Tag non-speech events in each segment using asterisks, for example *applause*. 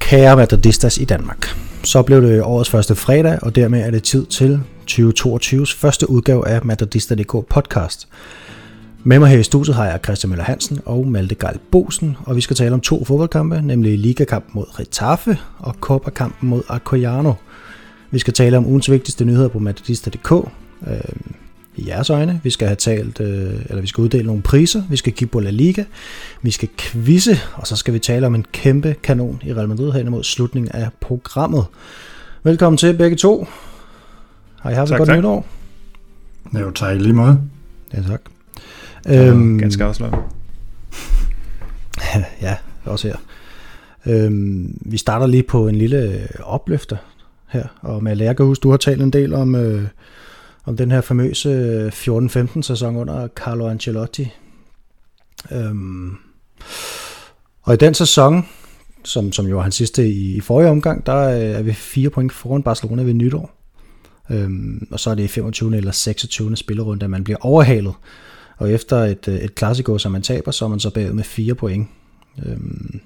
Kære Madridistas i Danmark, så blev det årets første fredag, og dermed er det tid til 2022's første udgave af Madridista.dk podcast. Med mig her i studiet har jeg Christian Møller Hansen og Malte Geil Bosen, og vi skal tale om to fodboldkampe, nemlig Ligakampen mod Retafe og Copa-kampen mod Arcoiano. Vi skal tale om ugens vigtigste nyheder på Madridista.dk, øh, i jeres øjne. Vi skal have talt, øh, eller vi skal uddele nogle priser. Vi skal kigge på La Liga. Vi skal quizze, og så skal vi tale om en kæmpe kanon i Real Madrid hen mod slutningen af programmet. Velkommen til begge to. Har I haft et godt tak. nytår? Jo, tak lige måde. Ja, tak. Øhm, ganske afslappet. *laughs* ja, også her. Øhm, vi starter lige på en lille opløfter her, og med jeg kan huske, du har talt en del om, øh, om den her famøse øh, 14-15 sæson under Carlo Ancelotti. Øhm, og i den sæson, som, som jo var hans sidste i, i forrige omgang, der øh, er vi fire point foran Barcelona ved nytår. Øhm, og så er det i 25. eller 26. spillerunde, at man bliver overhalet. Og efter et, øh, et klassiko, som man taber, så er man så bagud med fire point. Øhm,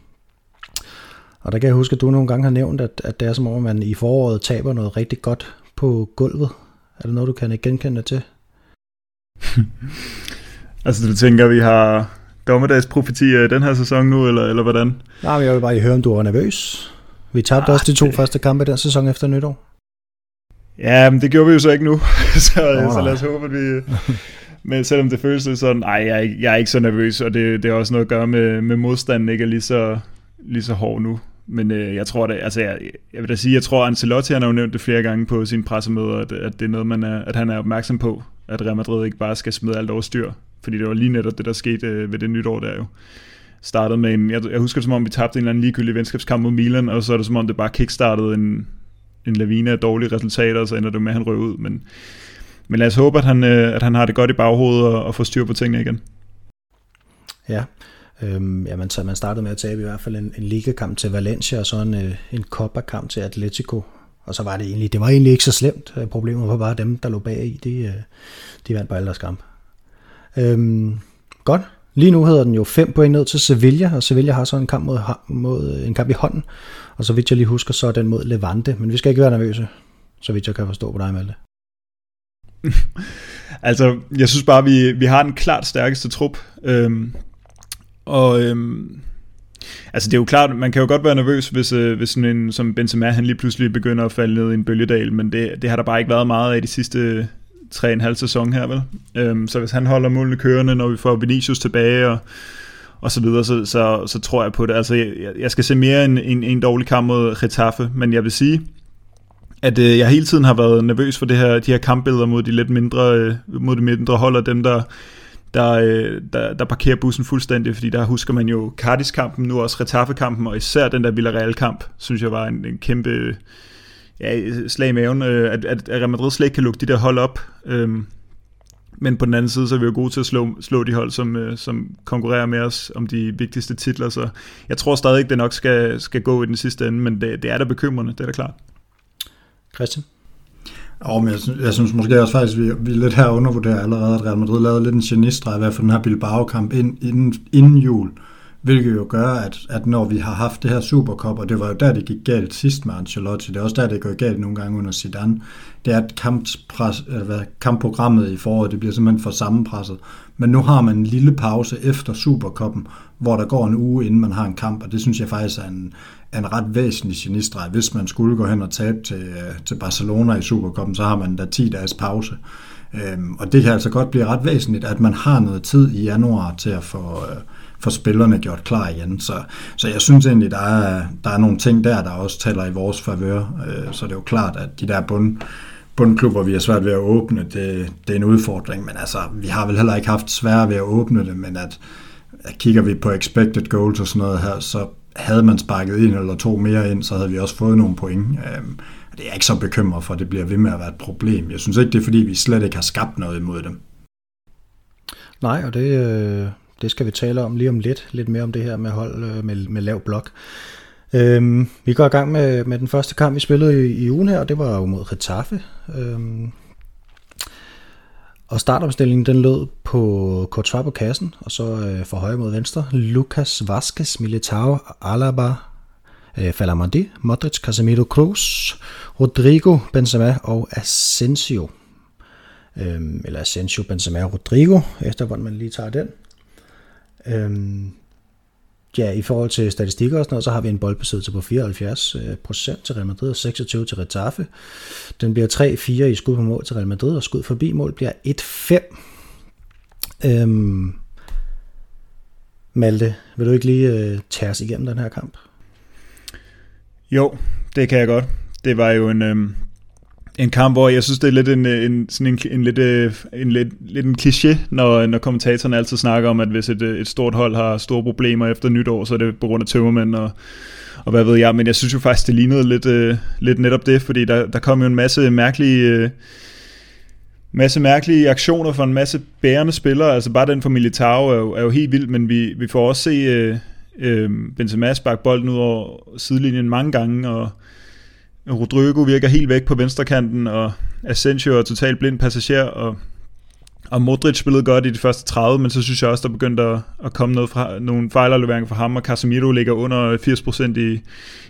og der kan jeg huske, at du nogle gange har nævnt, at, at det er som om, man i foråret taber noget rigtig godt på gulvet. Er det noget, du kan genkende til? *laughs* altså du tænker, vi har dommedagsprofetier i den her sæson nu, eller, eller hvordan? Nej, men jeg vil bare høre, om du var nervøs. Vi tabte ah, også de to det... første kampe den sæson efter nytår. Ja, men det gjorde vi jo så ikke nu, *laughs* så, oh, så lad os håbe, at vi... Men selvom det føles sådan, nej, jeg er, ikke, jeg er ikke så nervøs, og det, det har også noget at gøre med, med modstanden, ikke er lige så, lige så hård nu. Men øh, jeg tror det, altså jeg, jeg vil da sige, jeg tror Ancelotti han har jo nævnt det flere gange på sine pressemøder, at, at det er noget, man er, at han er opmærksom på, at Real Madrid ikke bare skal smide alt over styr. Fordi det var lige netop det, der skete øh, ved det nytår der jo. Startede med en, jeg, jeg husker det som om, vi tabte en eller anden ligegyldig venskabskamp mod Milan, og så er det som om, det bare kickstartede en, en lavine af dårlige resultater, og så ender det med, at han røg ud. Men, men lad os håbe, at han, øh, at han har det godt i baghovedet og, og får styr på tingene igen. Ja, Øhm, jamen, så man startede med at tabe i hvert fald en, en ligakamp til Valencia, og så en, øh, en Copa-kamp til Atletico. Og så var det egentlig, det var egentlig ikke så slemt. Øh, problemet var bare dem, der lå bag i, de, øh, de vandt på alle deres kamp. Øhm, godt. Lige nu hedder den jo 5 point ned til Sevilla, og Sevilla har så en kamp, mod, mod, en kamp i hånden. Og så vidt jeg lige husker, så er den mod Levante. Men vi skal ikke være nervøse, så vidt jeg kan forstå på dig, Malte. *laughs* altså, jeg synes bare, vi, vi har den klart stærkeste trup. Øhm, og øhm, altså det er jo klart, man kan jo godt være nervøs, hvis, øh, hvis sådan en som Benzema, han lige pludselig begynder at falde ned i en bølgedal, men det, det har der bare ikke været meget af de sidste tre en halv sæson her, vel? Øhm, så hvis han holder målene kørende, når vi får Vinicius tilbage og, og så videre, så, så, så tror jeg på det. Altså, jeg, jeg skal se mere en, en, en dårlig kamp mod Getafe, men jeg vil sige, at øh, jeg hele tiden har været nervøs for det her, de her kampbilleder mod de lidt mindre, øh, mod de mindre hold, og dem, der der, øh, der, der parkerer bussen fuldstændig, fordi der husker man jo Cardis-kampen, nu også Retaffe-kampen, og især den der Villarreal-kamp, synes jeg var en, en kæmpe ja, slag i maven, øh, at, at Real Madrid slet ikke kan lukke de der hold op. Øhm, men på den anden side, så er vi jo gode til at slå, slå de hold, som, øh, som konkurrerer med os om de vigtigste titler, så jeg tror stadig ikke, det nok skal, skal gå i den sidste ende, men det, det er da bekymrende, det er da klart. Christian? Og men jeg, synes, jeg synes måske også faktisk, at vi, vi lidt her undervurderer allerede, at Real Madrid lavede lidt en genistreg, i hvert fald den her Bilbao-kamp ind, inden, inden jul. Hvilket jo gør, at, at når vi har haft det her Supercup, og det var jo der, det gik galt sidst med Ancelotti, det er også der, det går galt nogle gange under Zidane, det er, at kamppres, øh, eller kampprogrammet i foråret, det bliver simpelthen for sammenpresset. Men nu har man en lille pause efter Supercuppen, hvor der går en uge, inden man har en kamp, og det synes jeg faktisk er en, er en ret væsentlig genistreg. Hvis man skulle gå hen og tabe til, øh, til Barcelona i Supercoppen, så har man da 10 dages pause. Øhm, og det kan altså godt blive ret væsentligt, at man har noget tid i januar til at få, øh, få spillerne gjort klar igen. Så, så jeg synes egentlig, der er, der er nogle ting der, der også taler i vores favør. Øh, så det er jo klart, at de der bund, bundklubber, vi har svært ved at åbne, det, det er en udfordring. Men altså, vi har vel heller ikke haft svært ved at åbne det, men at, at kigger vi på expected goals og sådan noget her, så havde man sparket en eller to mere ind, så havde vi også fået nogle point. Øhm, det er jeg ikke så bekymret for, at det bliver ved med at være et problem. Jeg synes ikke, det er fordi, vi slet ikke har skabt noget imod dem. Nej, og det, øh, det skal vi tale om lige om lidt. Lidt mere om det her med hold øh, med, med lav blok. Øhm, vi går i gang med, med den første kamp, vi spillede i, i ugen her, og det var jo mod Retaffe. Øhm, og startopstillingen den lød på Courtois på kassen, og så øh, for højre mod venstre, Lucas Vazquez, Militao, Alaba, øh, Falamandi, Modric, Casemiro Cruz, Rodrigo, Benzema og Asensio. Øhm, eller Asensio, Benzema og Rodrigo, efter hvordan man lige tager den. Øhm, ja, i forhold til statistikker og sådan noget, så har vi en boldbesiddelse på 74 øh, procent til Real Madrid og 26 til Retafe. Den bliver 3-4 i skud på mål til Real Madrid, og skud forbi mål bliver 1-5. Øhm, Malte, vil du ikke lige øh, tage os igennem den her kamp? Jo, det kan jeg godt. Det var jo en, øhm, en kamp, hvor jeg synes, det er lidt en, en, sådan en, en, lidt, øh, en, lidt, lidt en kliché, når, når kommentatorerne altid snakker om, at hvis et, øh, et stort hold har store problemer efter nytår, så er det på grund af tømmermænd og, og hvad ved jeg. Men jeg synes jo faktisk, det lignede lidt, øh, lidt netop det, fordi der, der kom jo en masse mærkelige... Masse mærkelige aktioner for en masse bærende spillere. Altså bare den for Militao er jo, er jo helt vild, men vi, vi får også se øh, øh, Benzema sparke bolden ud over sidelinjen mange gange, og Rodrigo virker helt væk på venstrekanten, og Asensio er totalt blind passager, og, og Modric spillede godt i de første 30, men så synes jeg også, der begyndte at, at komme noget fra, nogle fejlafleveringer fra ham, og Casemiro ligger under 80% i,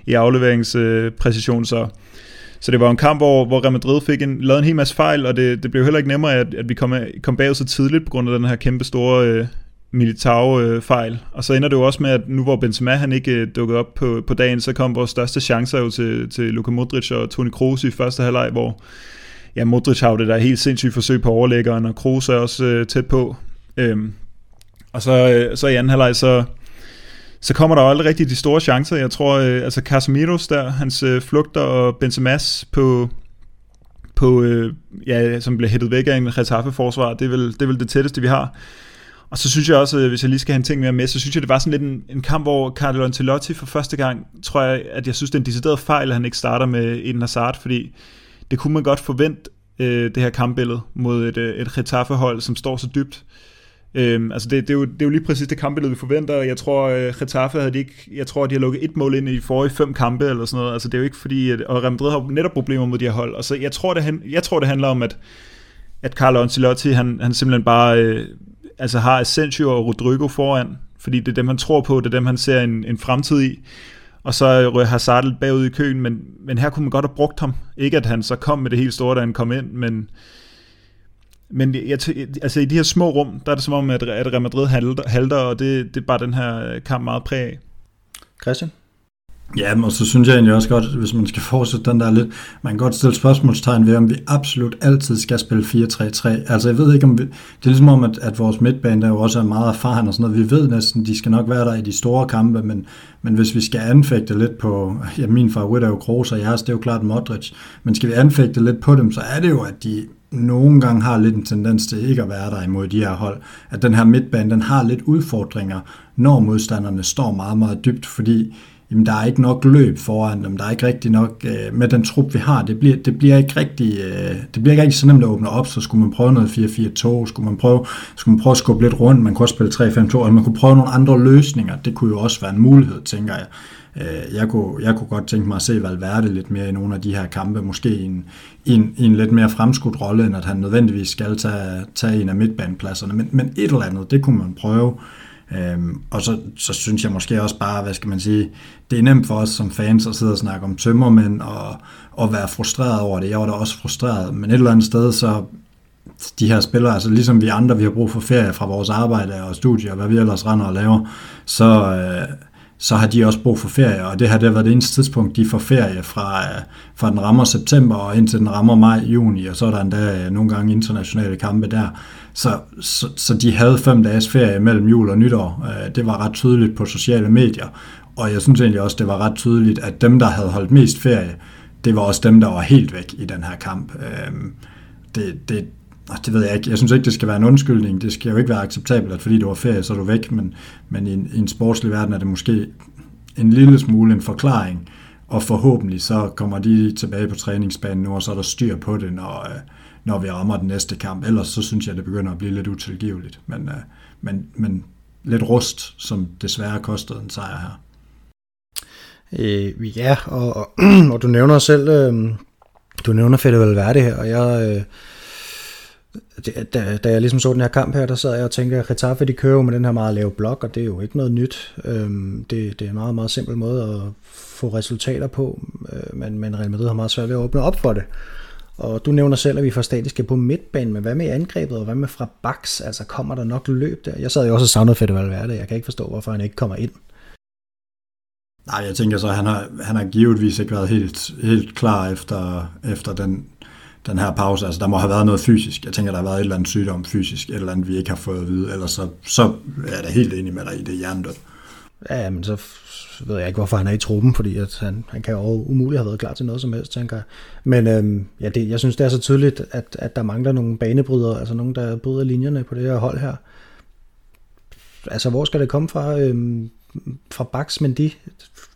i afleveringspræcision, så, så det var en kamp, hvor, hvor Real Madrid fik en, lavet en hel masse fejl, og det, det blev heller ikke nemmere, at, at vi kom, kom bagud så tidligt på grund af den her kæmpe store øh, Militao-fejl. Og så ender det jo også med, at nu hvor Benzema han ikke øh, dukkede op på, på dagen, så kom vores største chancer jo til, til Luka Modric og Toni Kroos i første halvleg, hvor ja, Modric har jo det der helt sindssygt forsøg på overlæggeren, og Kroos er også øh, tæt på. Øhm, og så, øh, så i anden halvleg, så, så kommer der jo aldrig rigtig de store chancer. Jeg tror, øh, altså Casemiros der, hans øh, flugter og Benzema's på, på øh, ja, som bliver hættet væk af en Retaffe-forsvar, det er, vel, det er vel det tætteste, vi har. Og så synes jeg også, hvis jeg lige skal have en ting mere med, så synes jeg, det var sådan lidt en, en kamp, hvor Carlo Ancelotti for første gang, tror jeg, at jeg synes, det er en decideret fejl, at han ikke starter med Eden Hazard, fordi det kunne man godt forvente, øh, det her kampbillede mod et, øh, et Getafe-hold, som står så dybt. Øhm, altså det, det, er jo, det er jo lige præcis det kampbillede, vi forventer. Jeg tror, øh, Getafe havde de ikke, jeg tror, de har lukket et mål ind i forrige fem kampe, eller sådan noget. Altså det er jo ikke fordi, at, og Real Madrid har netop problemer med de her hold. Og så jeg tror, det, jeg tror, det handler om, at, at Carlo Ancelotti, han, han simpelthen bare øh, altså har Asensio og Rodrigo foran, fordi det er dem, han tror på, det er dem, han ser en, en fremtid i. Og så har Hazard lidt bagud i køen, men, men her kunne man godt have brugt ham. Ikke at han så kom med det helt store, da han kom ind, men, men jeg, altså i de her små rum, der er det som om, at, at Real Madrid halter, halter og det, det er bare den her kamp meget præg af. Christian? Ja, og så synes jeg egentlig også godt, hvis man skal fortsætte den der lidt, man kan godt stille spørgsmålstegn ved, om vi absolut altid skal spille 4-3-3. Altså jeg ved ikke, om vi, det er ligesom om, at, at vores midtbane der jo også er meget erfaren og sådan noget. Vi ved næsten, de skal nok være der i de store kampe, men, men hvis vi skal anfægte lidt på, ja min favorit er jo Kroos, og jeres det er jo klart Modric, men skal vi anfægte lidt på dem, så er det jo, at de nogle gange har lidt en tendens til ikke at være der imod de her hold. At den her midtbane, den har lidt udfordringer, når modstanderne står meget, meget dybt, fordi jamen der er ikke nok løb foran dem, der er ikke rigtig nok, øh, med den trup vi har, det bliver, det bliver ikke rigtig, øh, det bliver ikke rigtig så nemt at åbne op, så skulle man prøve noget 4-4-2, skulle man prøve, skulle man prøve at skubbe lidt rundt, man kunne også spille 3-5-2, eller man kunne prøve nogle andre løsninger, det kunne jo også være en mulighed, tænker jeg. Øh, jeg kunne, jeg kunne godt tænke mig at se Valverde lidt mere i nogle af de her kampe, måske i en, i en, i en lidt mere fremskudt rolle, end at han nødvendigvis skal tage, tage en af midtbanepladserne, men, men et eller andet, det kunne man prøve. Øh, Øhm, og så, så synes jeg måske også bare, hvad skal man sige, det er nemt for os som fans at sidde og snakke om tømmermænd og, og være frustreret over det. Jeg var da også frustreret, men et eller andet sted, så de her spillere, altså ligesom vi andre, vi har brug for ferie fra vores arbejde og studier, og hvad vi ellers render og laver, så, øh, så har de også brug for ferie, og det har det været det eneste tidspunkt, de får ferie fra, øh, fra den rammer september og indtil den rammer maj, juni, og så er der endda øh, nogle gange internationale kampe der. Så, så, så de havde fem dages ferie mellem jul og nytår. Øh, det var ret tydeligt på sociale medier, og jeg synes egentlig også, det var ret tydeligt, at dem, der havde holdt mest ferie, det var også dem, der var helt væk i den her kamp. Øh, det, det, det ved jeg ikke. Jeg synes ikke, det skal være en undskyldning. Det skal jo ikke være acceptabelt, at fordi du var ferie, så er du væk, men, men i, en, i en sportslig verden er det måske en lille smule en forklaring, og forhåbentlig så kommer de tilbage på træningsbanen nu, og så er der styr på det, når, øh, når vi rammer den næste kamp. Ellers så synes jeg, det begynder at blive lidt utilgiveligt. Men, øh, men, men lidt rust, som desværre kostede en sejr her. Øh, ja, og, og, *clears throat* og du nævner selv, øh, du nævner Fede Valverde her, og jeg... Øh, da, da jeg ligesom så den her kamp her, der sad jeg og tænkte, at Getafe de kører jo med den her meget lave blok, og det er jo ikke noget nyt. Øhm, det, det er en meget, meget simpel måde at få resultater på, øh, men, men Real Madrid har meget svært ved at åbne op for det. Og du nævner selv, at vi får statiske på midtbanen, men hvad med angrebet, og hvad med fra baks? Altså kommer der nok løb der? Jeg sad jo også og savnede Fede Valverde, jeg kan ikke forstå, hvorfor han ikke kommer ind. Nej, jeg tænker så, at han har, han har givetvis ikke været helt, helt klar efter, efter den, den her pause. Altså, der må have været noget fysisk. Jeg tænker, der har været et eller andet sygdom fysisk, et eller andet, vi ikke har fået at vide. Ellers så, så er jeg da helt enig med dig i det hjernedødt. Ja, men så ved jeg ikke, hvorfor han er i truppen, fordi at han, han kan jo umuligt have været klar til noget som helst, tænker jeg. Men øhm, ja, det, jeg synes, det er så tydeligt, at, at der mangler nogle banebrydere, altså nogen, der bryder linjerne på det her hold her. Altså, hvor skal det komme fra? Øhm, fra Bax, men de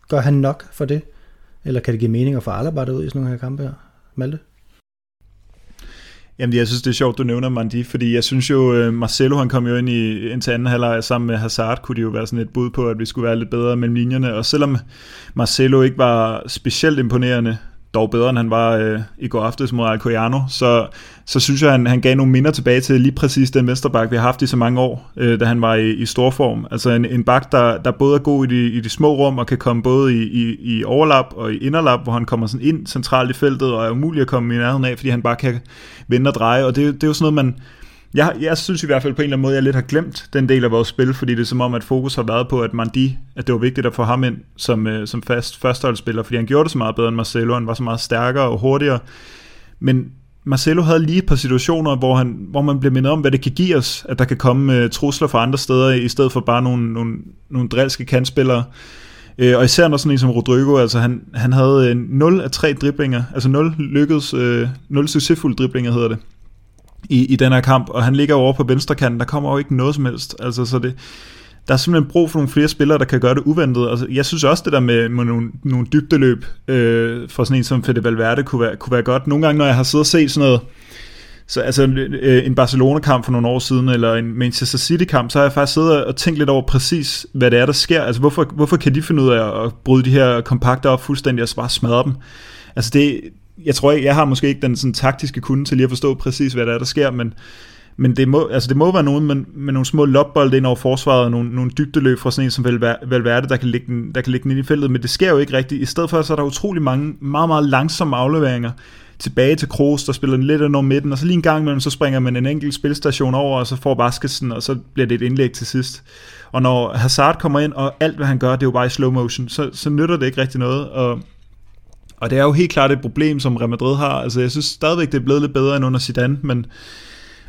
gør han nok for det? Eller kan det give mening at få Alaba ud i sådan nogle her kampe her? Malte? Jamen, jeg synes, det er sjovt, du nævner Mandi, fordi jeg synes jo, øh, Marcelo han kom jo ind, i, ind til anden halvleg sammen med Hazard, kunne det jo være sådan et bud på, at vi skulle være lidt bedre mellem linjerne, og selvom Marcelo ikke var specielt imponerende, dog bedre, end han var øh, i går aftes mod Alcoyano, så, så synes jeg, han, han gav nogle minder tilbage til lige præcis den venstreback, vi har haft i så mange år, øh, da han var i, i stor form. Altså en, en bak, der, der både er god i de, i de små rum, og kan komme både i, i, i overlap og i inderlap, hvor han kommer sådan ind centralt i feltet, og er umulig at komme i nærheden af, fordi han bare kan vende og dreje, og det, det er jo sådan noget, man jeg, jeg synes i hvert fald på en eller anden måde, at jeg lidt har glemt den del af vores spil, fordi det er som om, at fokus har været på, at Mandi, at det var vigtigt at få ham ind som, øh, som fast førsteholdsspiller, fordi han gjorde det så meget bedre end Marcelo, han var så meget stærkere og hurtigere. Men Marcelo havde lige et par situationer, hvor, han, hvor man blev mindet om, hvad det kan give os, at der kan komme øh, trusler fra andre steder, i stedet for bare nogle, nogle, nogle drilske kantspillere. Øh, og især når sådan en som Rodrigo, altså han, han havde øh, 0 af 3 driblinger, altså 0 lykkedes, øh, 0 succesfulde driblinger hedder det, i, i den her kamp, og han ligger over på venstre kanten, der kommer jo ikke noget som helst, altså så det, der er simpelthen brug for nogle flere spillere, der kan gøre det uventet. Altså, jeg synes også, det der med, med nogle, nogle dybdeløb øh, for sådan en som Fede Valverde kunne være, kunne være godt. Nogle gange, når jeg har siddet og set sådan noget, så altså øh, en Barcelona-kamp for nogle år siden, eller en Manchester City-kamp, så har jeg faktisk siddet og tænkt lidt over præcis, hvad det er, der sker. Altså, hvorfor, hvorfor kan de finde ud af at bryde de her kompakter op fuldstændig og så bare smadre dem? Altså, det, jeg tror ikke, jeg har måske ikke den sådan, taktiske kunde til lige at forstå præcis, hvad der er, der sker, men, men det må, altså det må være nogen med, med nogle små lopbolde ind over forsvaret, og nogle, nogle dybdeløb fra sådan en som Valverde, der kan, ligge den, der kan ligge den ind i feltet, men det sker jo ikke rigtigt. I stedet for, så er der utrolig mange, meget, meget langsomme afleveringer tilbage til Kroos, der spiller den lidt under midten, og så lige en gang imellem, så springer man en enkelt spilstation over, og så får Basketsen, og så bliver det et indlæg til sidst. Og når Hazard kommer ind, og alt hvad han gør, det er jo bare i slow motion, så, så nytter det ikke rigtig noget, og og det er jo helt klart et problem, som Real Madrid har. Altså, jeg synes stadigvæk, det er blevet lidt bedre end under Zidane, men,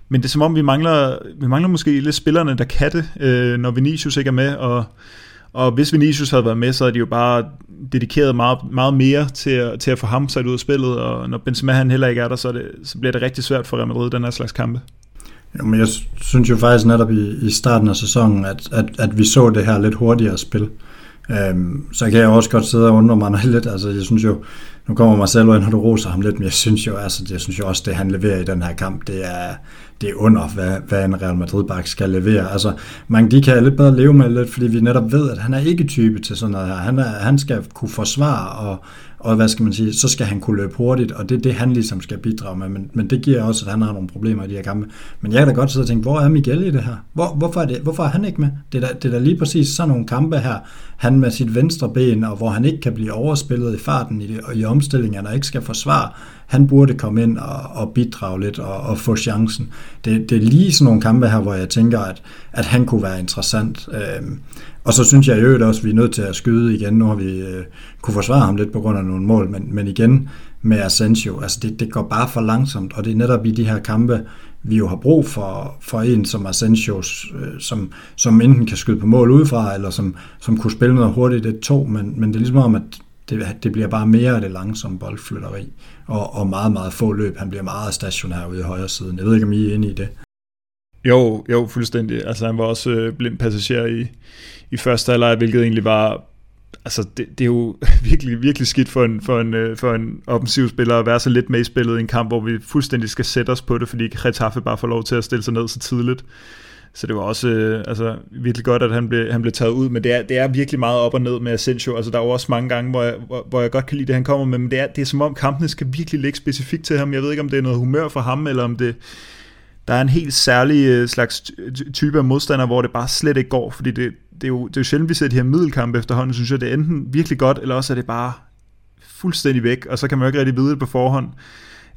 men det er som om, vi mangler, vi mangler måske lidt spillerne, der kan det, øh, når Vinicius ikke er med, og, og hvis Vinicius havde været med, så er de jo bare dedikeret meget, meget mere til at, til at få ham sat ud af spillet, og når Benzema han heller ikke er der, så, er det, så bliver det rigtig svært for Real Madrid, den her slags kampe. Jo, men jeg synes jo faktisk netop i, i starten af sæsonen, at, at, at vi så det her lidt hurtigere spil. Øhm, så kan jeg også godt sidde og undre mig *laughs* lidt. Altså, jeg synes jo, nu kommer Marcelo ind, og du roser ham lidt, men jeg synes jo, altså, jeg synes jo også, det han leverer i den her kamp, det er, det er under, hvad, hvad en Real Madrid-bak skal levere. Altså, man, de kan lidt bedre leve med lidt, fordi vi netop ved, at han er ikke type til sådan noget her. Han, er, han skal kunne forsvare og, og hvad skal man sige, så skal han kunne løbe hurtigt, og det er det, han ligesom skal bidrage med, men, men det giver også, at han har nogle problemer i de her kampe. Men jeg kan da godt sidde og tænke, hvor er Miguel i det her? Hvor, hvorfor, er det, hvorfor er han ikke med? Det er, da, det er da lige præcis sådan nogle kampe her, han med sit venstre ben, og hvor han ikke kan blive overspillet i farten i, i omstillingerne, og ikke skal forsvare, han burde komme ind og, og bidrage lidt og, og få chancen. Det, det er lige sådan nogle kampe her, hvor jeg tænker, at, at han kunne være interessant. Øhm, og så synes jeg i øvrigt også, at vi er nødt til at skyde igen. Nu har vi øh, kunne forsvare ham lidt på grund af nogle mål, men, men igen med Asensio, altså det, det går bare for langsomt, og det er netop i de her kampe, vi jo har brug for, for en som Asensio, øh, som, som enten kan skyde på mål udefra, eller som, som kunne spille noget hurtigt et to, men, men det er ligesom om, at det, det bliver bare mere af det langsomme boldflytteri, og, og meget, meget få løb. Han bliver meget stationær ude i højre siden. Jeg ved ikke, om I er inde i det. Jo, jo, fuldstændig. Altså han var også øh, blind passager i, i første halvleg, hvilket egentlig var altså det, det er jo *laughs* virkelig, virkelig skidt for en, for, en, øh, for en offensiv spiller at være så lidt med i spillet i en kamp, hvor vi fuldstændig skal sætte os på det, fordi Getafe bare får lov til at stille sig ned så tidligt. Så det var også øh, altså, virkelig godt, at han blev, han blev taget ud, men det er, det er virkelig meget op og ned med Asensio. Altså, der er jo også mange gange, hvor jeg, hvor, hvor jeg godt kan lide det, han kommer med, men det er, det er som om kampene skal virkelig ligge specifikt til ham. Jeg ved ikke, om det er noget humør for ham, eller om det, der er en helt særlig øh, slags type af modstander, hvor det bare slet ikke går, fordi det, det, er, jo, det er jo sjældent, vi ser de her middelkampe efterhånden, synes jeg, det er enten virkelig godt, eller også er det bare fuldstændig væk, og så kan man jo ikke rigtig vide det på forhånd.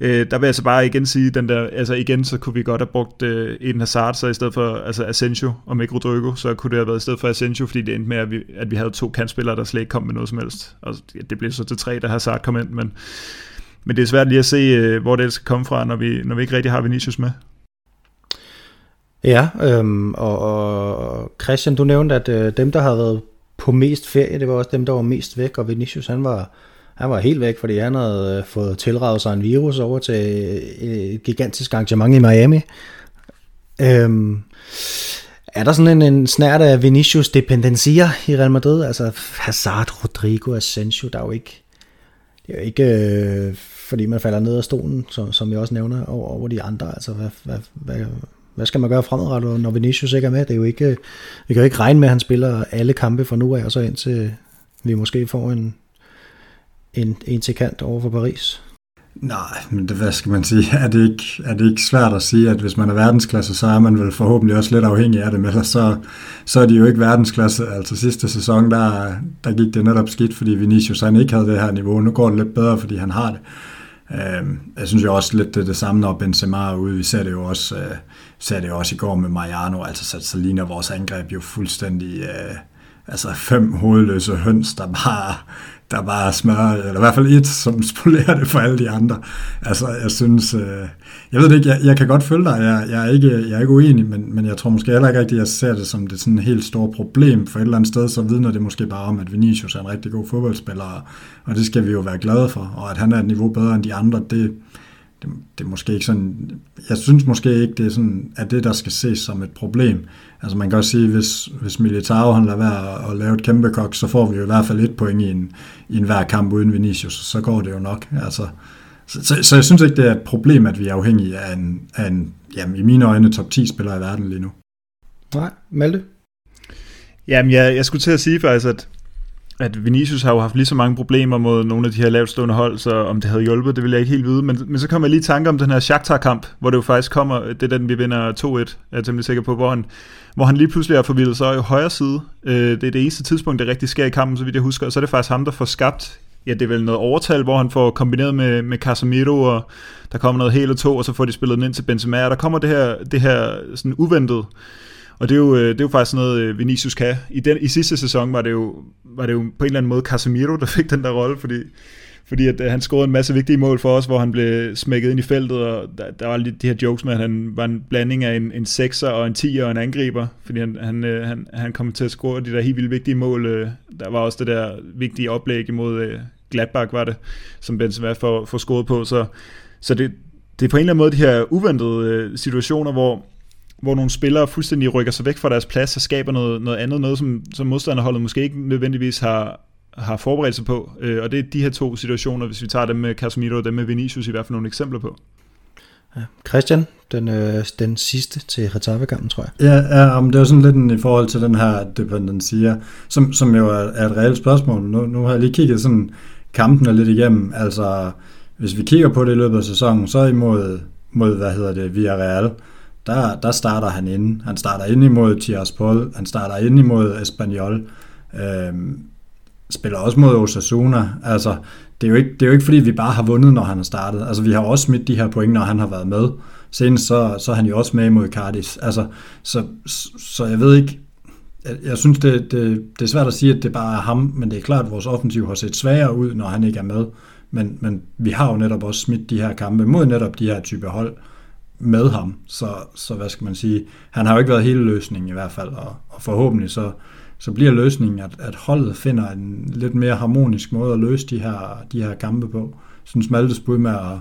Øh, der vil jeg så bare igen sige, den der, altså igen, så kunne vi godt have brugt øh, Eden Hazard, så i stedet for altså Asensio og ikke Rodrigo, så kunne det have været i stedet for Asensio, fordi det endte med, at vi, at vi havde to kantspillere, der slet ikke kom med noget som helst. Og det blev så til tre, da Hazard kom ind, men, men det er svært lige at se, øh, hvor det skal komme fra, når vi, når vi ikke rigtig har Vinicius med. Ja, øhm, og, og Christian, du nævnte, at øh, dem, der havde været på mest ferie, det var også dem, der var mest væk, og Vinicius, han var, han var helt væk, fordi han havde øh, fået tilraget sig en virus over til øh, et gigantisk arrangement i Miami. Øhm, er der sådan en, en snært af Vinicius dependencier i Real Madrid? Altså Hazard, Rodrigo, Asensio, der er jo ikke... Det er jo ikke, øh, fordi man falder ned af stolen, som, som jeg også nævner, over, over de andre. Altså, hvad, hvad, hvad, hvad skal man gøre fremadrettet, når Vinicius ikke er med? Det er jo ikke, vi kan jo ikke regne med, at han spiller alle kampe fra nu af, og så indtil vi måske får en, en, en til kant over for Paris. Nej, men det, hvad skal man sige? *laughs* Er det, ikke, er det ikke svært at sige, at hvis man er verdensklasse, så er man vel forhåbentlig også lidt afhængig af det, men så, så er de jo ikke verdensklasse. Altså sidste sæson, der, der gik det netop skidt, fordi Vinicius han ikke havde det her niveau. Nu går det lidt bedre, fordi han har det. Øhm, jeg synes jo også lidt det, det samme, når Benzema er ude. Vi ser det jo også, øh, ser det jo også i går med Mariano, altså så, så ligner vores angreb jo fuldstændig... Øh, altså fem hovedløse høns, der bare der bare smør, eller i hvert fald et, som spolerer det for alle de andre. Altså, jeg synes, øh, jeg ved det ikke, jeg, jeg kan godt følge dig, jeg, jeg, er ikke, jeg er ikke uenig, men, men jeg tror måske heller ikke rigtigt, at jeg ser det som det sådan et helt stort problem, for et eller andet sted, så vidner det måske bare om, at Vinicius er en rigtig god fodboldspiller, og det skal vi jo være glade for, og at han er et niveau bedre end de andre, det, det, det er måske ikke sådan, jeg synes måske ikke, det er sådan, at det, der skal ses som et problem. Altså man kan også sige, hvis, hvis Militao han lader være at lave et kæmpe kok, så får vi jo i hvert fald et point i en, i en hver kamp uden Vinicius, så går det jo nok. Altså, så, så, så jeg synes ikke, det er et problem, at vi er afhængige af en, af en jamen, i mine øjne, top 10 spiller i verden lige nu. Nej, Malte? Jamen, jeg, jeg skulle til at sige faktisk, at at Vinicius har jo haft lige så mange problemer mod nogle af de her lavtstående hold, så om det havde hjulpet, det vil jeg ikke helt vide. Men, men så kommer jeg lige i tanke om den her Shakhtar-kamp, hvor det jo faktisk kommer, det er den, vi vinder 2-1, er jeg temmelig sikker på, hvor han, hvor han lige pludselig er forvildet så i højre side. Øh, det er det eneste tidspunkt, det rigtig sker i kampen, så vidt jeg husker, og så er det faktisk ham, der får skabt ja, det er vel noget overtal, hvor han får kombineret med, med Casemiro, og der kommer noget hele to, og så får de spillet den ind til Benzema, og der kommer det her, det her sådan uventet og det er jo, øh, det er jo faktisk noget, øh, Vinicius kan. I, den, I sidste sæson var det, jo, var det jo på en eller anden måde Casemiro, der fik den der rolle, fordi, fordi at, øh, han scorede en masse vigtige mål for os, hvor han blev smækket ind i feltet, og der, der var lidt de her jokes med, at han var en blanding af en, en sekser og en 10 og en angriber, fordi han, han, øh, han, han kom til at score de der helt vildt vigtige mål. Øh, der var også det der vigtige oplæg imod øh, Gladbach, var det, som Benzema får, får scoret på, så, så det, det er på en eller anden måde de her uventede situationer, hvor hvor nogle spillere fuldstændig rykker sig væk fra deres plads og skaber noget, noget andet, noget som, som modstanderholdet måske ikke nødvendigvis har, har forberedt sig på. Øh, og det er de her to situationer, hvis vi tager dem med Casemiro og dem med Vinicius i hvert fald nogle eksempler på. Ja. Christian, den, øh, den sidste til Retave-kampen, tror jeg. Ja, ja men det er sådan lidt en, i forhold til den her dependencia, som, som jo er, er et reelt spørgsmål. Nu, nu har jeg lige kigget sådan kampene lidt igennem. Altså, hvis vi kigger på det i løbet af sæsonen, så imod, mod, hvad hedder det, Villarreal, der, der starter han inde. Han starter ind imod Tiraspol, han starter ind imod Espanyol, øhm, spiller også mod Osasuna. Altså, det er, jo ikke, det er jo ikke fordi, vi bare har vundet, når han har startet. Altså, vi har også smidt de her point, når han har været med. Senest så, så er han jo også med mod Cardis. Altså, så, så jeg ved ikke, jeg, jeg synes, det, det, det er svært at sige, at det bare er ham, men det er klart, at vores offensiv har set svagere ud, når han ikke er med. Men, men vi har jo netop også smidt de her kampe mod netop de her type hold med ham. Så, så hvad skal man sige, han har jo ikke været hele løsningen i hvert fald, og, og forhåbentlig så, så bliver løsningen, at, at holdet finder en lidt mere harmonisk måde at løse de her, de her kampe på. Sådan synes Maltes bud med at,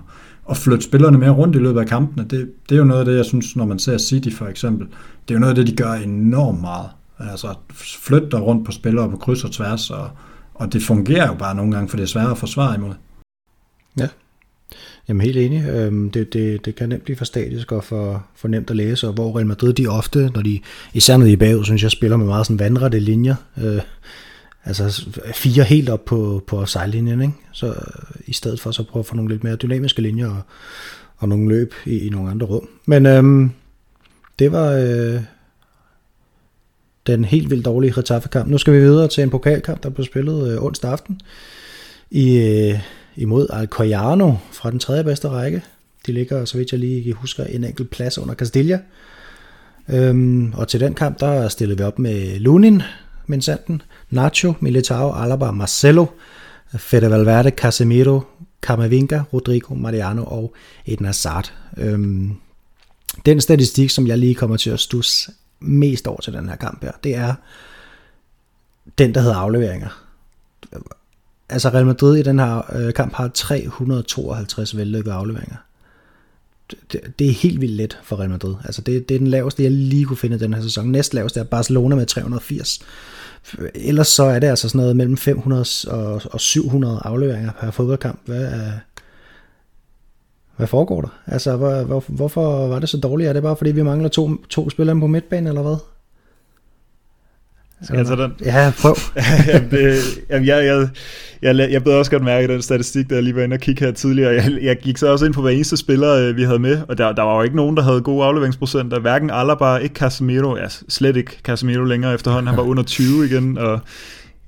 at flytte spillerne mere rundt i løbet af kampene, det, det er jo noget af det, jeg synes, når man ser City for eksempel, det er jo noget af det, de gør enormt meget. Altså flytte rundt på spillere på kryds og tværs, og, og det fungerer jo bare nogle gange, for det er svært at forsvare imod. Ja, Jamen helt enig. Øhm, det, det, det kan nemt blive for statisk og for, for nemt at læse, og hvor Real Madrid de ofte, når de, især når de er bagud, synes jeg, spiller med meget sådan vandrette linjer. Øh, altså fire helt op på, på sejllinjen, ikke? Så øh, i stedet for så prøve at få nogle lidt mere dynamiske linjer og, og nogle løb i, i nogle andre rum. Men øhm, det var øh, den helt vildt dårlige Retaffe-kamp. Nu skal vi videre til en pokalkamp, der blev spillet øh, onsdag aften i, øh, imod Alcoyano fra den tredje bedste række. De ligger, så vidt jeg lige husker, en enkelt plads under Castilla. Øhm, og til den kamp, der stillede vi op med Lunin, Minsanten, Nacho, Militao, Alaba, Marcelo, Fede Valverde, Casemiro, Camavinga, Rodrigo, Mariano og Eden Hazard. Øhm, den statistik, som jeg lige kommer til at stusse mest over til den her kamp her, det er den, der hedder afleveringer. Altså Real Madrid i den her øh, kamp har 352 vellykkede afleveringer. Det, det er helt vildt let for Real Madrid. Altså det, det er den laveste, jeg lige kunne finde den her sæson. Næst laveste er Barcelona med 380. Ellers så er det altså sådan noget mellem 500 og, og 700 afleveringer per fodboldkamp. Hvad, er, hvad foregår der? Altså, hvor, hvor, hvorfor var det så dårligt? Er det bare fordi, vi mangler to, to spillere på midtbanen, eller hvad? Skal jeg tage den? Ja, prøv. *laughs* jamen, det, jamen, jeg, jeg, jeg, jeg blev også godt mærke den statistik, der jeg lige var inde og kigge her tidligere. Jeg, jeg gik så også ind på hver eneste spiller, øh, vi havde med, og der, der var jo ikke nogen, der havde gode afleveringsprocenter. Hverken Alaba, ikke Casemiro, ja, slet ikke Casemiro længere efterhånden. Han var under 20 igen, og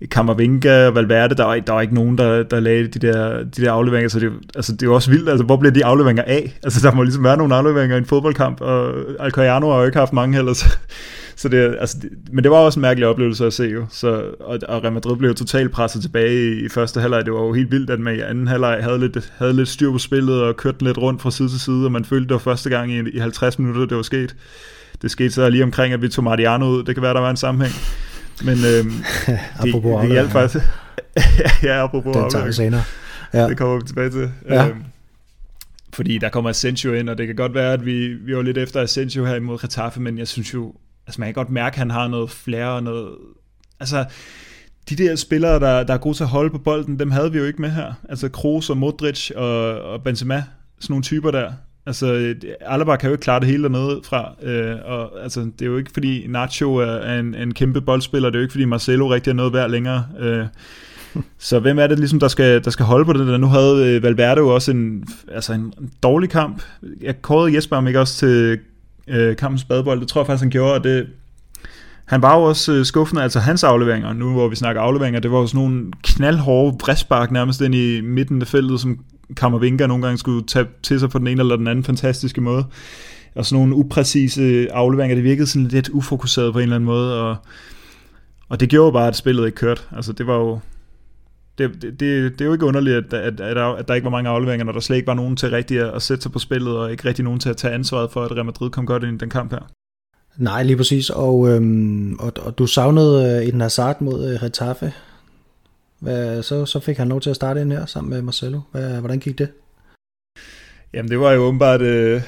Kammervinga og Valverde, der var, der var ikke nogen, der, der lagde de der, de der afleveringer, så det, altså, det er jo også vildt, altså, hvor bliver de afleveringer af? Altså, der må ligesom være nogle afleveringer i en fodboldkamp, og Alcoyano har jo ikke haft mange heller, *laughs* så, så det, altså, det, men det var også en mærkelig oplevelse at se jo, så, og, og Real Madrid blev totalt presset tilbage i, i første halvleg, det var jo helt vildt, at man i anden halvleg havde lidt, havde lidt styr på spillet, og kørte lidt rundt fra side til side, og man følte, det var første gang i, i 50 minutter, det var sket. Det skete så lige omkring, at vi tog Mariano ud, det kan være, der var en sammenhæng. Men øhm, *laughs* det, det hjalp faktisk. *laughs* ja, apropos Den tager vi senere. Ja. Det kommer vi tilbage til. Ja. Øhm, fordi der kommer Asensio ind, og det kan godt være, at vi, vi var lidt efter Asensio her imod Getafe, men jeg synes jo, altså man kan godt mærke, at han har noget flere og noget... Altså, de der spillere, der, der er gode til at holde på bolden, dem havde vi jo ikke med her. Altså Kroos og Modric og, og Benzema, sådan nogle typer der. Altså, Alaba kan jo ikke klare det hele dernede fra, øh, og altså, det er jo ikke fordi Nacho er en, en kæmpe boldspiller, det er jo ikke fordi Marcelo rigtig er noget værd længere. Øh, *laughs* så hvem er det ligesom, der skal, der skal holde på det der? Nu havde øh, Valverde jo også en, altså en dårlig kamp. Jeg kårede Jesper om ikke også til øh, kampens badebold. Det tror jeg faktisk, han gjorde, og det, han var jo også øh, skuffende, altså hans afleveringer, nu hvor vi snakker afleveringer, det var jo sådan nogle knaldhårde bræspark nærmest ind i midten af feltet, som Kammervinga nogle gange skulle tage til sig på den ene eller den anden fantastiske måde. Og sådan nogle upræcise afleveringer, det virkede sådan lidt ufokuseret på en eller anden måde, og, og det gjorde bare, at spillet ikke kørte. Altså det var jo, det, det, det, det er jo ikke underligt, at, at, at, der, at der ikke var mange afleveringer, når der slet ikke var nogen til rigtig at, at sætte sig på spillet, og ikke rigtig nogen til at tage ansvaret for, at Real Madrid kom godt ind i den kamp her. Nej, lige præcis. Og, øhm, og, og du savnede øh, en Hazard mod øh, Retaffe. Hvad, så, så fik han lov til at starte ind her sammen med Marcelo. Hvad, hvordan gik det? Jamen det var jo åbenbart... Øh,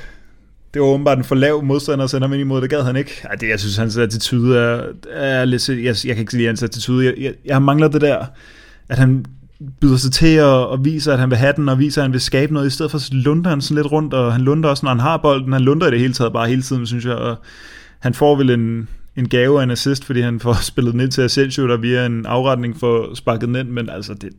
det var åbenbart en for lav modstander at sende ham ind imod. Det gad han ikke. Ej, det, jeg synes, hans attitude er, er lidt... Jeg, jeg kan ikke lide hans attitude. Jeg, jeg, jeg mangler det der, at han byder sig til og, og viser, at han vil have den, og viser, at han vil skabe noget. I stedet for så lunder han sådan lidt rundt, og han lunder også, når han har bolden. Han lunder i det hele taget bare hele tiden, synes jeg. Og han får vel en, en gave og en assist, fordi han får *laughs* spillet ned til Asensio, der via en afretning får sparket ned, men altså det,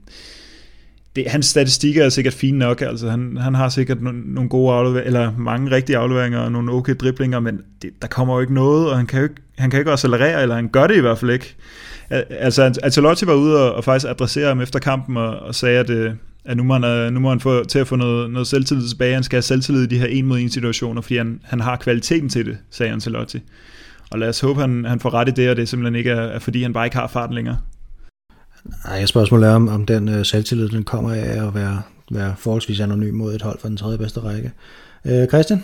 det, hans statistikker er sikkert fine nok, altså han, han har sikkert no- nogle gode afleveringer, eller mange rigtige afleveringer og nogle okay driblinger, men det, der kommer jo ikke noget, og han kan jo ikke, han kan ikke accelerere, eller han gør det i hvert fald ikke. Altså Ancelotti var ude og, og faktisk adressere ham efter kampen og, og sagde, at, øh, at nu, må han, øh, nu må han få til at få noget, noget selvtillid tilbage, han skal have selvtillid i de her en mod en situationer, fordi han, han har kvaliteten til det, sagde Ancelotti. Og lad os håbe, han, han får ret i det, og det simpelthen ikke er, er fordi, han bare ikke har farten længere. Nej, spørgsmålet er, om, om den øh, selvtillid, den kommer af at være, være forholdsvis anonym mod et hold fra den tredje bedste række. Øh, Christian?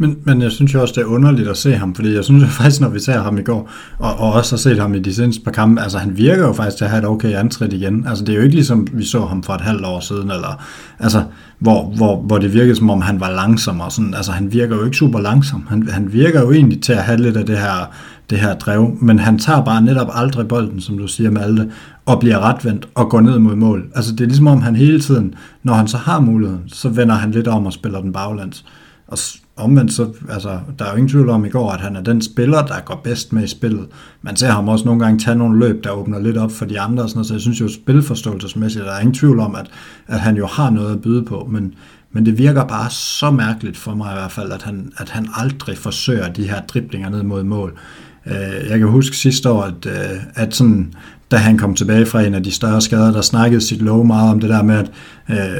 Men, men jeg synes jo også, det er underligt at se ham, fordi jeg synes jo *laughs* faktisk, når vi ser ham i går, og, og også har set ham i de seneste par kampe, altså han virker jo faktisk til at have et okay antræt igen. Altså det er jo ikke ligesom, vi så ham for et halvt år siden, eller, altså, hvor, hvor, hvor det virkede som om, han var langsom, og sådan, altså han virker jo ikke super langsom. Han, han virker jo egentlig til at have lidt af det her, det her drev, men han tager bare netop aldrig bolden, som du siger, Malte, og bliver retvendt og går ned mod mål. Altså det er ligesom om, han hele tiden, når han så har muligheden, så vender han lidt om og spiller den baglands. Og omvendt så, altså, der er jo ingen tvivl om i går, at han er den spiller, der går bedst med i spillet. Man ser ham også nogle gange tage nogle løb, der åbner lidt op for de andre, og sådan noget, så jeg synes jo spilforståelsesmæssigt, der er ingen tvivl om, at, at han jo har noget at byde på, men, Men det virker bare så mærkeligt for mig i hvert fald, at han, at han aldrig forsøger de her driblinger ned mod mål. Øh, jeg kan huske sidste år, at, øh, at sådan, da han kom tilbage fra en af de større skader, der snakkede sit lov meget om det der med, at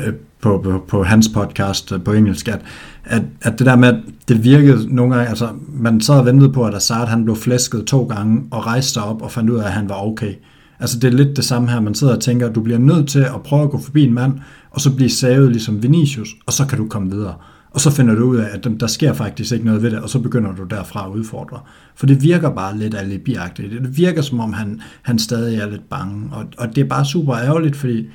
øh, på, på, på hans podcast på engelsk, at, at, at det der med, at det virkede nogle gange, altså man sad og ventede på, at Assad han blev flæsket to gange og rejste sig op og fandt ud af, at han var okay. Altså det er lidt det samme her, man sidder og tænker, at du bliver nødt til at prøve at gå forbi en mand, og så blive savet ligesom Vinicius, og så kan du komme videre. Og så finder du ud af, at der sker faktisk ikke noget ved det, og så begynder du derfra at udfordre. For det virker bare lidt alibiagtigt. Det virker som om, han, han stadig er lidt bange. Og, og det er bare super ærgerligt, fordi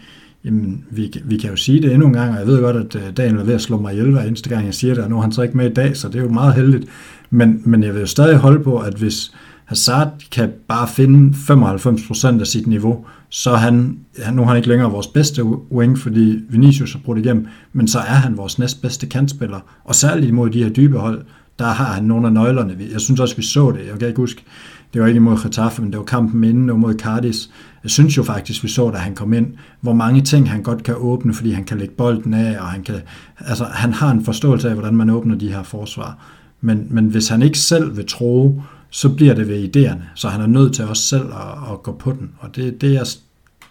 jamen, vi, vi kan jo sige det endnu en gang, og jeg ved godt, at øh, Daniel er ved at slå mig ihjel hver eneste gang, jeg siger det, og nu er han så ikke med i dag, så det er jo meget heldigt. Men, men jeg vil jo stadig holde på, at hvis Hazard kan bare finde 95% af sit niveau, så er han, nu er han ikke længere vores bedste wing, fordi Vinicius har brugt igennem, men så er han vores næstbedste kantspiller, og særligt imod de her dybe hold, der har han nogle af nøglerne. Jeg synes også, vi så det. Jeg kan ikke huske, det var ikke imod Getafe, men det var kampen inden og mod Cardis. Jeg synes jo faktisk, vi så, da han kom ind, hvor mange ting han godt kan åbne, fordi han kan lægge bolden af, og han, kan, altså, han har en forståelse af, hvordan man åbner de her forsvar. Men, men hvis han ikke selv vil tro, så bliver det ved idéerne. Så han er nødt til også selv at, at gå på den. Og det, det, er,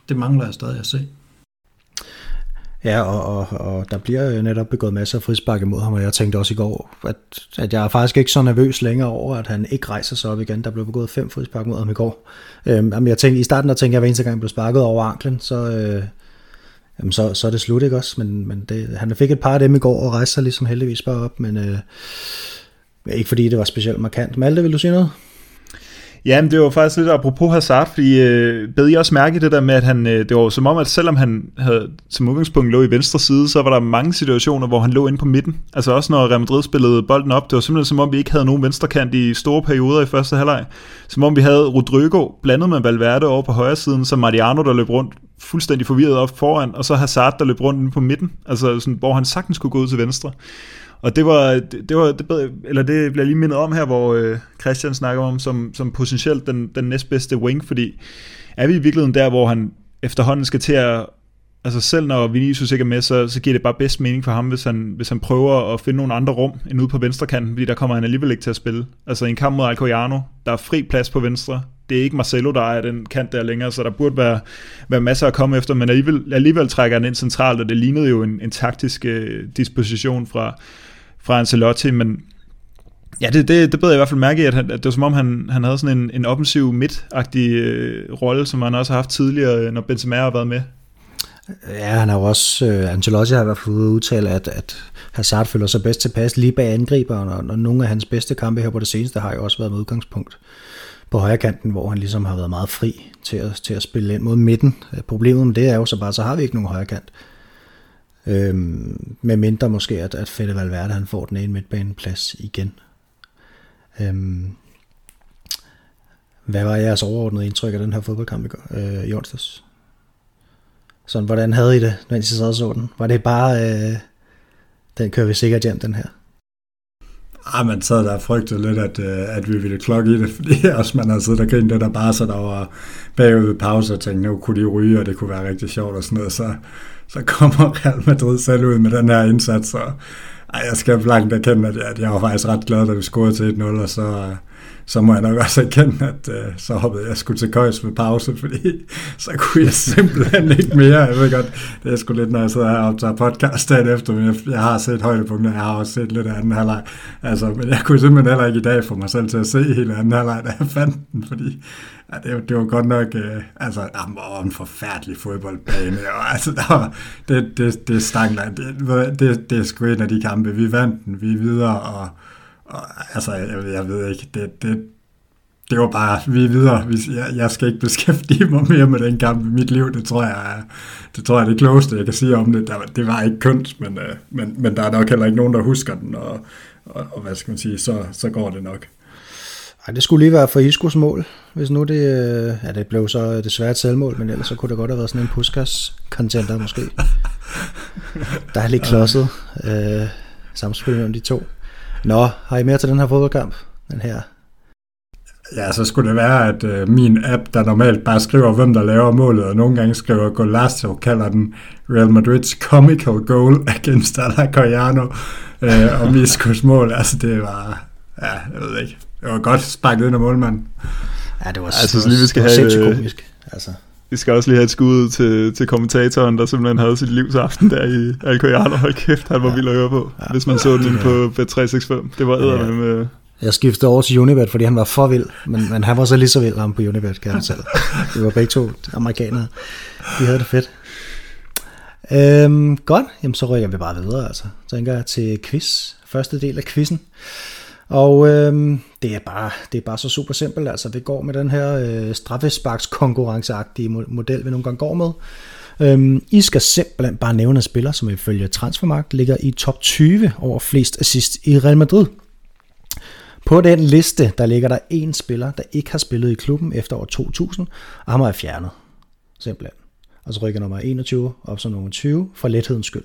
det mangler jeg stadig at se. Ja, og, og, og der bliver netop begået masser af frispark imod ham, og jeg tænkte også i går, at, at jeg er faktisk ikke så nervøs længere over, at han ikke rejser sig op igen. Der blev begået fem frispark mod ham i går. Øhm, jeg tænkte, I starten der tænkte jeg, at hver eneste gang jeg blev sparket over anklen, så, øh, jamen så, så er det slut, ikke også? Men, men det, han fik et par af dem i går og rejste sig ligesom heldigvis bare op, men øh, ikke fordi det var specielt markant. Malte, vil du sige noget? Ja, men det var faktisk lidt apropos Hazard, fordi øh, bed I også mærke det der med, at han, øh, det var som om, at selvom han havde som udgangspunkt lå i venstre side, så var der mange situationer, hvor han lå inde på midten. Altså også når Real Madrid spillede bolden op, det var simpelthen som om, vi ikke havde nogen venstrekant i store perioder i første halvleg. Som om vi havde Rodrigo blandet med Valverde over på højre siden, så Mariano, der løb rundt fuldstændig forvirret op foran, og så Hazard, der løb rundt inde på midten, altså sådan, hvor han sagtens kunne gå ud til venstre. Og det var, det, det var det, eller det bliver lige mindet om her, hvor øh, Christian snakker om som, som potentielt den, den næstbedste wing, fordi er vi i virkeligheden der, hvor han efterhånden skal til at, altså selv når Vinicius ikke er med, så, så giver det bare bedst mening for ham, hvis han, hvis han prøver at finde nogle andre rum end ude på venstre kanten, fordi der kommer han alligevel ikke til at spille. Altså i en kamp mod Alcoyano, der er fri plads på venstre, det er ikke Marcelo, der er den kant der længere, så der burde være, være masser at komme efter, men alligevel, alligevel trækker han ind centralt, og det lignede jo en, en taktisk øh, disposition fra, fra Ancelotti, men ja, det, det, det beder jeg i hvert fald mærke i, at, han, at det var som om, han, han havde sådan en, en offensiv midtagtig øh, rolle, som han også har haft tidligere, øh, når Benzema har været med. Ja, han har jo også, øh, Ancelotti har i hvert fald udtalt, at, at Hazard føler sig bedst tilpas lige bag angriberen, og, og nogle af hans bedste kampe her på det seneste har jo også været med udgangspunkt på højre kanten, hvor han ligesom har været meget fri til at, til at spille ind mod midten. Øh, problemet med det er jo så bare, så har vi ikke nogen højre kant. Øhm, med mindre måske, at, at Fede Valverde han får den ene midtbaneplads igen. Øhm, hvad var jeres overordnede indtryk af den her fodboldkamp i, øh, i onsdags? Sådan, hvordan havde I det, mens I sad og så den? Var det bare, øh, den kører vi sikkert hjem, den her? Ah, man sad der og frygtede lidt, at, øh, at vi ville klokke i det, *laughs* fordi også man havde siddet og grint det der bare så der var bagud ved pause og tænkte, nu kunne de ryge, og det kunne være rigtig sjovt og sådan noget, så så kommer Real Madrid selv ud med den her indsats, og ej, jeg skal blankt erkende, at jeg, at jeg var faktisk ret glad, da vi scorede til 1-0, og så, øh, så må jeg nok også erkende, at øh, så hoppede jeg skulle til køjs ved pause, fordi *laughs* så kunne jeg simpelthen ikke mere. Jeg ved godt, det er sgu lidt, når jeg sidder her og optager podcast dagen efter, men jeg, jeg har set højdepunkter, jeg har også set lidt af anden halvleg. Altså, men jeg kunne simpelthen heller ikke i dag få mig selv til at se hele anden halvleg, da jeg fandt den, fordi Ja, det, det var godt nok, øh, altså, ah, der var en forfærdelig fodboldbane, og altså, der var, det, det, det stank, det, det, det er sgu en af de kampe, vi vandt den, vi er videre, og, og altså, jeg, jeg ved ikke, det, det, det var bare, vi er videre, jeg, jeg skal ikke beskæftige mig mere med den kamp i mit liv, det tror jeg, det tror jeg er det klogeste, jeg kan sige om det, det var ikke kønt, men, øh, men, men der er nok heller ikke nogen, der husker den, og, og, og hvad skal man sige, så, så går det nok. Ej, det skulle lige være for Iskos mål, hvis nu det, øh, ja, det blev så øh, desværre et selvmål, men ellers så kunne det godt have været sådan en Puskas contenter måske. Der er lidt klodset øh, samspil mellem de to. Nå, har I mere til den her fodboldkamp? Den her Ja, så skulle det være, at øh, min app, der normalt bare skriver, hvem der laver målet, og nogle gange skriver Golasso, kalder den Real Madrid's comical goal against Alacoyano øh, og Miskos mål. Altså, det var... Ja, jeg ved ikke. Det var godt sparket ind af målmanden. Ja, det var, Altså, det så var, lige vi skal det var have, sindssygt øh, komisk. Altså, Vi skal også lige have et skud til, til kommentatoren, der simpelthen havde sit livs aften der i Alcoyano. Hold kæft, han var Ja. vild at høre på, Ja. hvis man så den inde på Bet365. Det var Ja. eddermame med... jeg skiftede over til Unibet, fordi han var for vild, men, men han var så lige så vild ham på Unibet, kan jeg *laughs* fortælle. Det var begge to amerikanere. De havde det fedt. Øhm, godt, jamen så rykker vi bare videre, altså. Så tænker jeg til quiz, første del af quizzen. Og øh, det, er bare, det er bare så super simpelt, altså vi går med den her øh, straffesparkskonkurrenceagtige model, vi nogle gange går med. Øhm, I skal simpelthen bare nævne en spiller, som ifølge Transfermarkt ligger i top 20 over flest assist i Real Madrid. På den liste, der ligger der en spiller, der ikke har spillet i klubben efter år 2000, og ham er fjernet. Simpelthen. Og så rykker nummer 21 op som nummer 20, for lethedens skyld.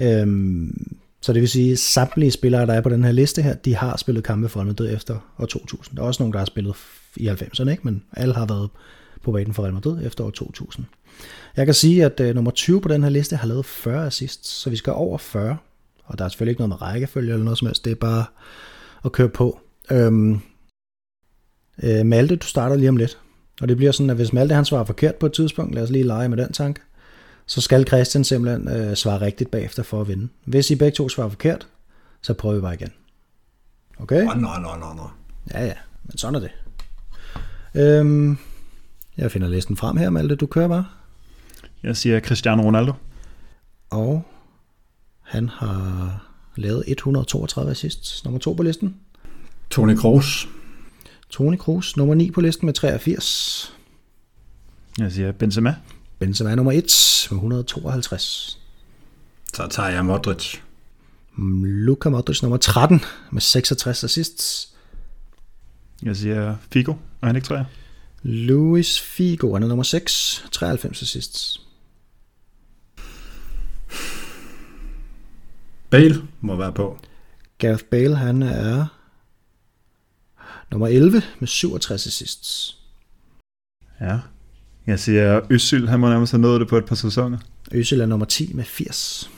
Øhm, så det vil sige, at samtlige spillere, der er på den her liste her, de har spillet kampe for Real Madrid efter år 2000. Der er også nogle, der har spillet i 90'erne, ikke? men alle har været på banen for Real Madrid efter år 2000. Jeg kan sige, at øh, nummer 20 på den her liste har lavet 40 assists, så vi skal over 40. Og der er selvfølgelig ikke noget med rækkefølge eller noget som helst, det er bare at køre på. Øhm, øh, Malte, du starter lige om lidt. Og det bliver sådan, at hvis Malte han svarer forkert på et tidspunkt, lad os lige lege med den tanke, så skal Christian simpelthen øh, svare rigtigt bagefter for at vinde. Hvis I begge to svarer forkert, så prøver vi bare igen. Okay? Nå, nå, nå, nå. Ja, ja, men sådan er det. Øhm, jeg finder listen frem her, Malte. Du kører bare. Jeg siger Cristiano Ronaldo. Og han har lavet 132 assists. Nummer to på listen. Toni Kroos. Toni Kroos, nummer 9 på listen med 83. Jeg siger Benzema. Benzema er nummer 1 med 152. Så tager jeg Modric. Luka Modric nummer 13 med 66 assists. Jeg siger Figo. Er han ikke, tror jeg? Luis Figo, han er nummer 6, 93 assists. Bale må være på. Gareth Bale, han er nummer 11 med 67 assists. Ja. Jeg siger Øsyl. Han må nærmest have nået det på et par sæsoner. Øsel er nummer 10 med 80.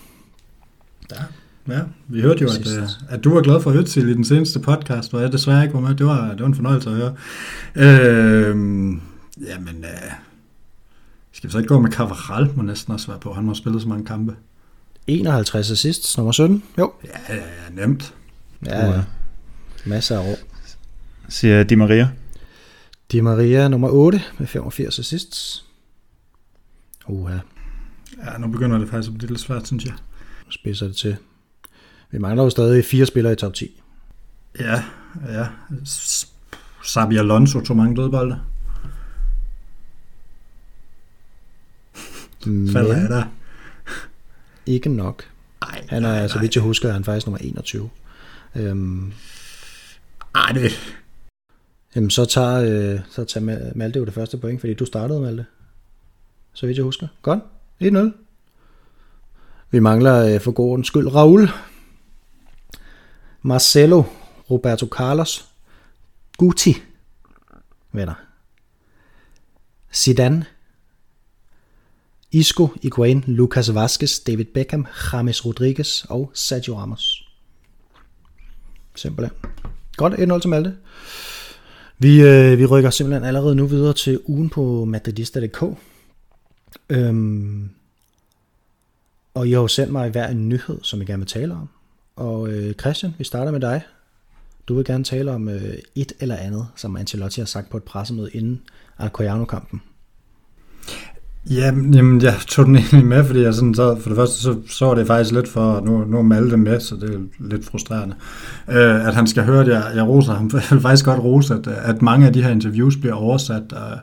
Ja, ja. vi hørte jo, at, øh, at du var glad for Øtzil i den seneste podcast, hvor jeg desværre ikke var med. Det var, det var en fornøjelse at høre. Øh, jamen, øh, skal vi så ikke gå med Cavaral, må næsten også være på. Han må have spillet så mange kampe. 51 assists, nummer 17. Jo. Ja, ja, ja, nemt. Ja, ja. Masser af år. Siger Di Maria. Di Maria nummer 8 med 85 assists. Uha, Ja, nu begynder det faktisk at blive lidt svært, synes jeg. nu spidser det til. Vi mangler jo stadig fire spillere i top 10. Ja, ja. Sabi Alonso tog mange dødbolde. Jeg Men der? ikke nok. Ej, Han er, så vidt jeg husker, er han faktisk nummer 21. Øhm, Ej, det, jamen, så tager, øh, så tager Malte jo det første point, fordi du startede, Malte. Så vidt jeg husker. Godt. 1-0. Vi mangler øh, for god skyld Raul. Marcelo. Roberto Carlos. Guti. Venner. Zidane. Isco, Iguain, Lucas Vazquez, David Beckham, James Rodriguez og Sergio Ramos. Simpelthen. Godt, 1-0 til Malte. Vi, øh, vi rykker simpelthen allerede nu videre til ugen på madridista.dk. Øhm, og I har jo sendt mig hver en nyhed, som jeg gerne vil tale om. Og øh, Christian, vi starter med dig. Du vil gerne tale om øh, et eller andet, som Ancelotti har sagt på et pressemøde inden Alcoyano-kampen. Ja, jamen, jeg tog den *laughs* egentlig med, fordi jeg sådan så, for det første så, så var det faktisk lidt for, nu, nu er Malte med, så det er lidt frustrerende, øh, at han skal høre, at jeg, jeg roser ham. *laughs* Jeg vil faktisk godt rose, at, at mange af de her interviews bliver oversat, og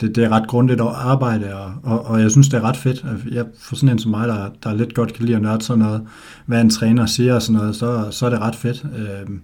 det, det er ret grundigt at arbejde, og, og, og jeg synes, det er ret fedt. Jeg, for sådan en som mig, der, der lidt godt kan lide at nørde sådan noget, hvad en træner siger og sådan noget, så, så er det ret fedt. Øh,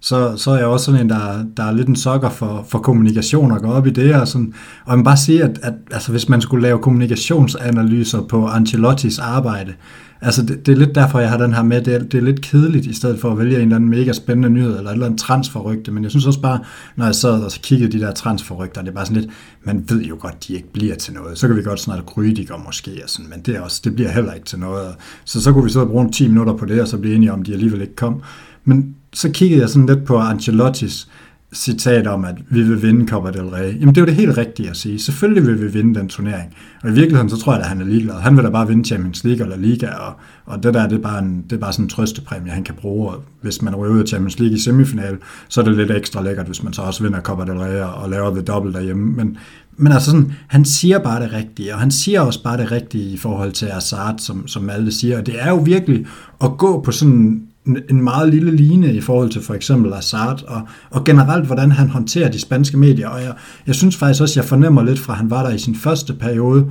så, så er jeg også sådan en, der, der er lidt en sokker for, for kommunikation og går op i det. Og, sådan. og jeg bare sige, at, at altså, hvis man skulle lave kommunikationsanalyser på Ancelottis arbejde, altså det, det er lidt derfor, jeg har den her med. Det er, det er lidt kedeligt, i stedet for at vælge en eller anden mega spændende nyhed, eller et eller andet transferrygte. Men jeg synes også bare, når jeg sad og så kiggede de der transferrygter, det er bare sådan lidt, man ved jo godt, de ikke bliver til noget. Så kan vi godt snart Rydiger måske, og sådan, men det, er også, det bliver heller ikke til noget. Så så kunne vi sidde og bruge 10 minutter på det, og så blive enige om, de alligevel ikke kom. Men så kiggede jeg sådan lidt på Ancelottis citat om, at vi vil vinde Copa del Rey. Jamen det er jo det helt rigtige at sige. Selvfølgelig vil vi vinde den turnering. Og i virkeligheden, så tror jeg, at han er ligeglad. Han vil da bare vinde Champions League eller Liga, og, og det der, det er, bare en, det er bare sådan en trøstepræmie, han kan bruge. Og hvis man ryger ud af Champions League i semifinal, så er det lidt ekstra lækkert, hvis man så også vinder Copa del Rey og, og laver det dobbelt derhjemme. Men, men altså sådan, han siger bare det rigtige, og han siger også bare det rigtige i forhold til Assad, som, som alle siger. Og det er jo virkelig at gå på sådan en meget lille line i forhold til for eksempel Assad, og, og generelt, hvordan han håndterer de spanske medier. Og jeg, jeg synes faktisk også, jeg fornemmer lidt fra, at han var der i sin første periode,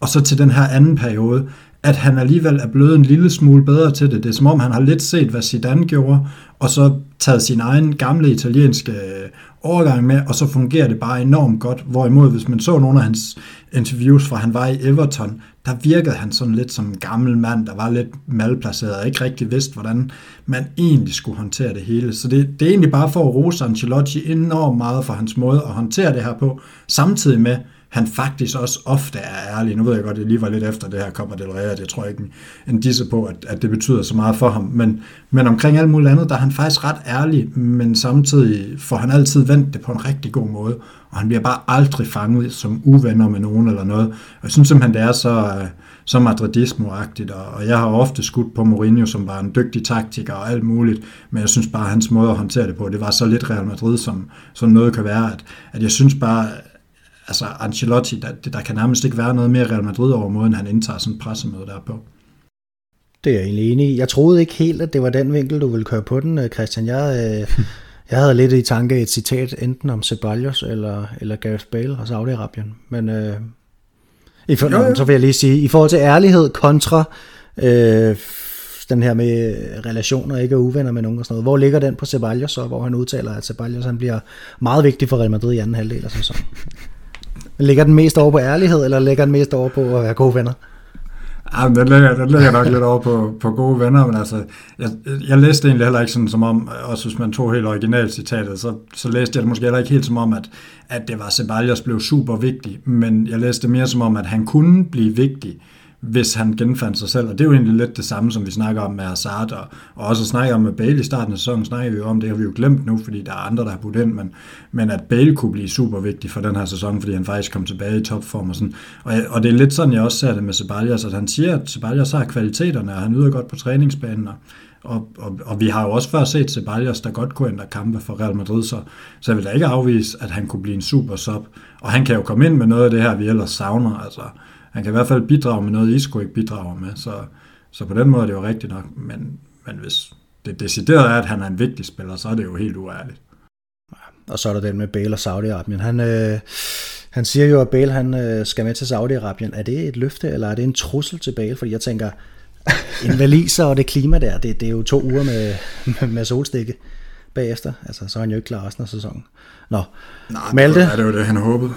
og så til den her anden periode, at han alligevel er blevet en lille smule bedre til det. Det er som om, han har lidt set, hvad Zidane gjorde, og så taget sin egen gamle italienske øh, overgang med, og så fungerer det bare enormt godt. Hvorimod, hvis man så nogle af hans interviews fra han var i Everton, der virkede han sådan lidt som en gammel mand, der var lidt malplaceret og ikke rigtig vidste, hvordan man egentlig skulle håndtere det hele. Så det, det er egentlig bare for at rose Ancelotti enormt meget for hans måde at håndtere det her på, samtidig med, han faktisk også ofte er ærlig. Nu ved jeg godt, at det lige var lidt efter det her kommer del Rey, det tror jeg ikke en disse på, at, at det betyder så meget for ham. Men, men omkring alt muligt andet, der er han faktisk ret ærlig, men samtidig får han altid vendt det på en rigtig god måde, og han bliver bare aldrig fanget som uvenner med nogen eller noget. Og jeg synes simpelthen, det er så, øh, så madridismo-agtigt, og jeg har ofte skudt på Mourinho, som var en dygtig taktiker og alt muligt, men jeg synes bare, at hans måde at håndtere det på, det var så lidt Real Madrid, som, som noget kan være, at, at jeg synes bare, altså Ancelotti, der, der kan nærmest ikke være noget mere Real Madrid over måden, han indtager sådan en pressemøde der på. Det er jeg egentlig enig i. Jeg troede ikke helt, at det var den vinkel, du ville køre på den, øh, Christian. Jeg, øh, jeg havde lidt i tanke et citat enten om Ceballos eller, eller Gareth Bale og Saudi-Arabien. Men øh, i for, jo, jo. så vil jeg lige sige, i forhold til ærlighed kontra øh, den her med relationer, ikke er uvenner med nogen og sådan noget. Hvor ligger den på Ceballos, så, hvor han udtaler, at Ceballos han bliver meget vigtig for Real Madrid i anden halvdel af sæsonen? Ligger den mest over på ærlighed, eller ligger den mest over på at være gode venner? Ah, ja, den ligger, den ligger nok lidt over på, på gode venner, men altså, jeg, jeg læste egentlig heller ikke sådan som om, også hvis man tog helt originalt citatet, så, så læste jeg det måske heller ikke helt som om, at, at det var Ceballos blev super vigtig, men jeg læste det mere som om, at han kunne blive vigtig, hvis han genfandt sig selv. Og det er jo egentlig lidt det samme, som vi snakker om med Hazard, og, og også snakker om med Bale i starten af sæsonen, snakker vi jo om, det har vi jo glemt nu, fordi der er andre, der har budt ind, men, men at Bale kunne blive super vigtig for den her sæson, fordi han faktisk kom tilbage i topform og sådan. Og, og det er lidt sådan, jeg også ser det med Ceballos, at han siger, at Ceballos har kvaliteterne, og han yder godt på træningsbanen, og, og, og, og vi har jo også før set Ceballos, der godt kunne ændre kampe for Real Madrid, så, så jeg vil da ikke afvise, at han kunne blive en super sub. Og han kan jo komme ind med noget af det her, vi ellers savner. Altså, han kan i hvert fald bidrage med noget, Isco ikke bidrager med. Så, så på den måde er det jo rigtigt nok. Men, men hvis det decideret er, at han er en vigtig spiller, så er det jo helt uærligt. Og så er der den med Bale og Saudi-Arabien. Han, øh, han siger jo, at Bale han, øh, skal med til Saudi-Arabien. Er det et løfte, eller er det en trussel til Bale? Fordi jeg tænker, *laughs* en valiser og det klima der, det, det er jo to uger med, med, med solstikke bagefter. Altså, så er han jo ikke klar resten af sæsonen. Nå, Nej, Malte. Det var, det var det, han håbede.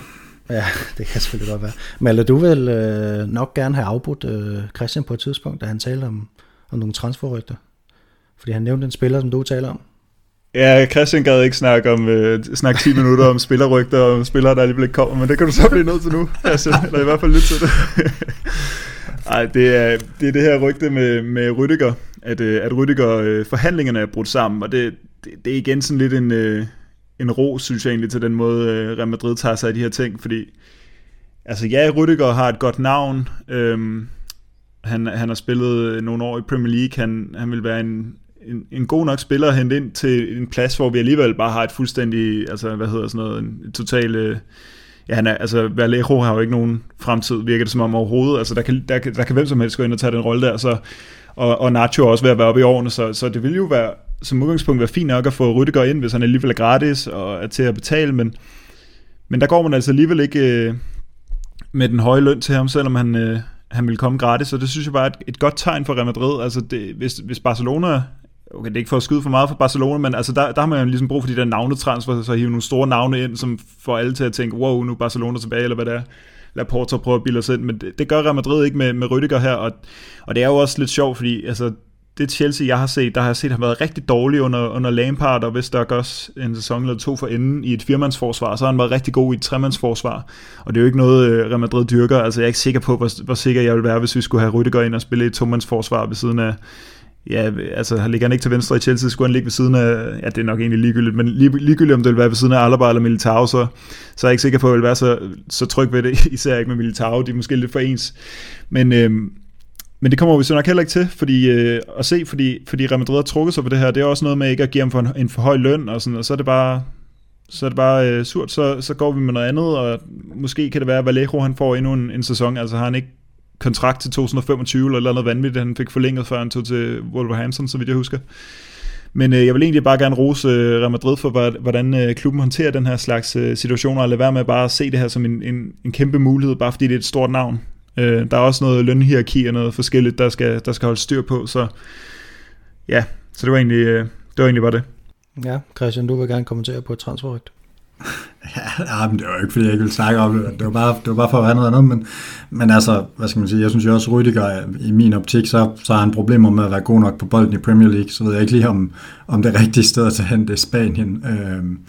Ja, *laughs* det kan selvfølgelig godt være. Malte, du vil øh, nok gerne have afbrudt øh, Christian på et tidspunkt, da han talte om, om nogle transferrygter. Fordi han nævnte en spiller, som du taler om. Ja, Christian gad ikke snakke, om, øh, snakke 10 minutter om spillerrygter og om spillere, der alligevel ikke kommer, men det kan du så blive nødt til nu, Christian, eller i hvert fald lidt til det. *laughs* Ej, det er, det er det her rygte med, med Rydiger, at, øh, at Rydiger øh, forhandlingerne er brudt sammen, og det, det, det er igen sådan lidt en, øh, en ro, synes jeg egentlig, til den måde, øh, Real Madrid tager sig af de her ting, fordi altså ja, Rüdiger har et godt navn, øhm, han, han har spillet nogle år i Premier League, han, han vil være en, en, en god nok spiller at hente ind til en plads, hvor vi alligevel bare har et fuldstændig, altså hvad hedder sådan noget, en total, øh, ja han er, altså Vallejo har jo ikke nogen fremtid, virker det som om overhovedet, altså der kan, der, der kan hvem som helst gå ind og tage den rolle der, så, og, og Nacho også ved at være oppe i årene, så, så det vil jo være som udgangspunkt være fint nok at få Rydiger ind, hvis han alligevel er gratis og er til at betale, men, men der går man altså alligevel ikke øh, med den høje løn til ham, selvom han, øh, han vil komme gratis, og det synes jeg bare er et, et godt tegn for Real Madrid. Altså det, hvis, hvis Barcelona okay, det er ikke for at skyde for meget for Barcelona, men altså der, der har man jo ligesom brug for de der navnetransfer, så hive nogle store navne ind, som får alle til at tænke, wow, nu er Barcelona tilbage, eller hvad det er. Lad Porto prøve at bilde os ind, men det, det gør Real Madrid ikke med, med Rüdiger her, og, og det er jo også lidt sjovt, fordi altså, det Chelsea, jeg har set, der har jeg set, har været rigtig dårlig under, under Lampard, og hvis der også en sæson eller to for enden i et firmandsforsvar, så har han været rigtig god i et tremandsforsvar. Og det er jo ikke noget, øh, Real Madrid dyrker. Altså, jeg er ikke sikker på, hvor, hvor sikker jeg vil være, hvis vi skulle have Rüdiger ind og spille et tomandsforsvar ved siden af, ja, altså ligger han ikke til venstre i Chelsea, skulle han ligge ved siden af, ja, det er nok egentlig ligegyldigt, men lige, ligegyldigt om det vil være ved siden af Alaba eller Militao, så, så er jeg ikke sikker på, at jeg vil være så, så tryg ved det, *laughs* især ikke med Militao, de er måske lidt for ens. Men, øhm, men det kommer vi så nok heller ikke til, fordi, øh, at se, fordi, fordi Real Madrid har trukket sig på det her. Det er også noget med ikke at give ham for en, en for høj løn, og, sådan, og så er det bare, så er det bare øh, surt. Så, så går vi med noget andet, og måske kan det være, at Vallejo han får endnu en, en sæson. Altså har han ikke kontrakt til 2025 eller, eller noget vanvittigt, han fik forlænget, før han tog til Wolverhampton, så vidt jeg husker. Men øh, jeg vil egentlig bare gerne rose øh, Real Madrid for, hvordan øh, klubben håndterer den her slags øh, situationer, og lade være med at bare se det her som en, en, en kæmpe mulighed, bare fordi det er et stort navn. Øh, der er også noget lønhierarki og noget forskelligt, der skal, der skal holde styr på, så ja, så det var egentlig, øh, det var egentlig bare det. Ja, Christian, du vil gerne kommentere på et transferrygt. *laughs* ja, men det var ikke, fordi jeg ikke ville snakke om det. Det var bare, det var bare for at være noget andet. Men, men altså, hvad skal man sige, jeg synes jo også, Rüdiger i min optik, så, så har han problemer med at være god nok på bolden i Premier League. Så ved jeg ikke lige, om, om det rigtige sted at tage hen, det er Spanien. Øhm,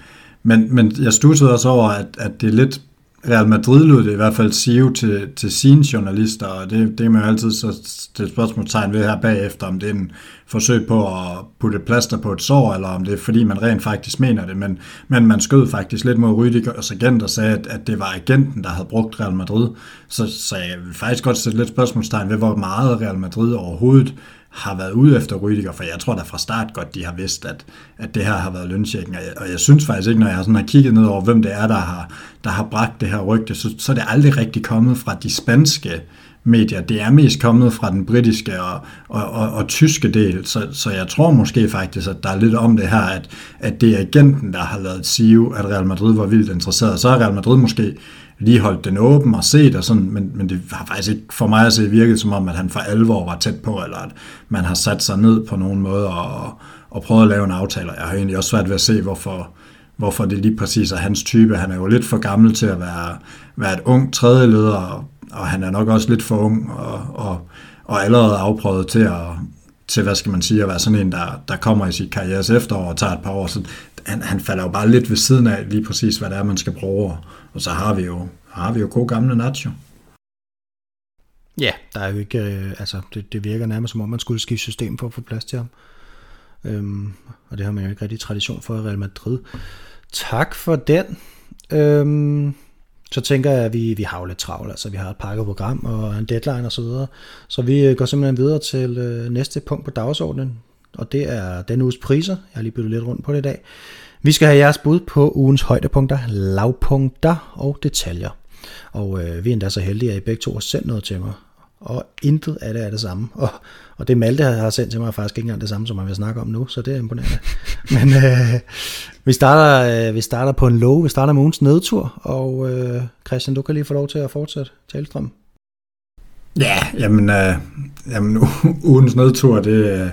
men, men jeg stussede også over, at, at det er lidt Real Madrid lød det i hvert fald sige til, til sine journalister, og det, det er man jo altid så det spørgsmålstegn ved her bagefter, om det er en forsøg på at putte plaster på et sår, eller om det er fordi man rent faktisk mener det, men, men man skød faktisk lidt mod Rüdigers agent og sagde, at, at det var agenten, der havde brugt Real Madrid, så, så jeg vil faktisk godt sætte lidt spørgsmålstegn ved, hvor meget Real Madrid overhovedet har været ude efter Rydiger, for jeg tror da fra start godt, de har vidst, at, at det her har været lønsjekken, og jeg, og jeg synes faktisk ikke, når jeg sådan har kigget ned over, hvem det er, der har, der har bragt det her rygte, så, så er det aldrig rigtig kommet fra de spanske medier. Det er mest kommet fra den britiske og, og, og, og tyske del, så, så jeg tror måske faktisk, at der er lidt om det her, at, at det er agenten, der har lavet sige, at Real Madrid var vildt interesseret. Så har Real Madrid måske lige holdt den åben og set, og sådan, men, men det har faktisk ikke for mig at se virket som om, at han for alvor var tæt på, eller at man har sat sig ned på nogen måde og, og prøvet at lave en aftale. Jeg har egentlig også svært ved at se, hvorfor, hvorfor det lige præcis er hans type. Han er jo lidt for gammel til at være, være et ung tredje leder, og, og han er nok også lidt for ung og, og, og allerede afprøvet til at, til, hvad skal man sige, at være sådan en, der, der kommer i sit karrieres efterår og tager et par år. Så han, han falder jo bare lidt ved siden af lige præcis, hvad det er, man skal bruge. Og så har vi jo, har vi jo god gamle Nacho. Ja, der er jo ikke, øh, altså det, det virker nærmest som om, man skulle skifte system for at få plads til ham. Øhm, og det har man jo ikke rigtig tradition for i Real Madrid. Tak for den. Øhm, så tænker jeg, at vi, vi har jo lidt travlt, altså vi har et pakket program og en deadline osv. Så, videre. så vi øh, går simpelthen videre til øh, næste punkt på dagsordenen, og det er den uges priser. Jeg har lige byttet lidt rundt på det i dag. Vi skal have jeres bud på ugens højdepunkter, lavpunkter og detaljer. Og øh, vi er endda så heldige, at I begge to har sendt noget til mig. Og intet af det er det samme. Og, og det Malte har sendt til mig er faktisk ikke engang det samme, som man vil snakke om nu, så det er imponerende. *laughs* Men øh, vi, starter, øh, vi starter på en low, vi starter med ugens nedtur, og øh, Christian, du kan lige få lov til at fortsætte talestrøm. Ja, jamen, øh, jamen ugens nedtur, det,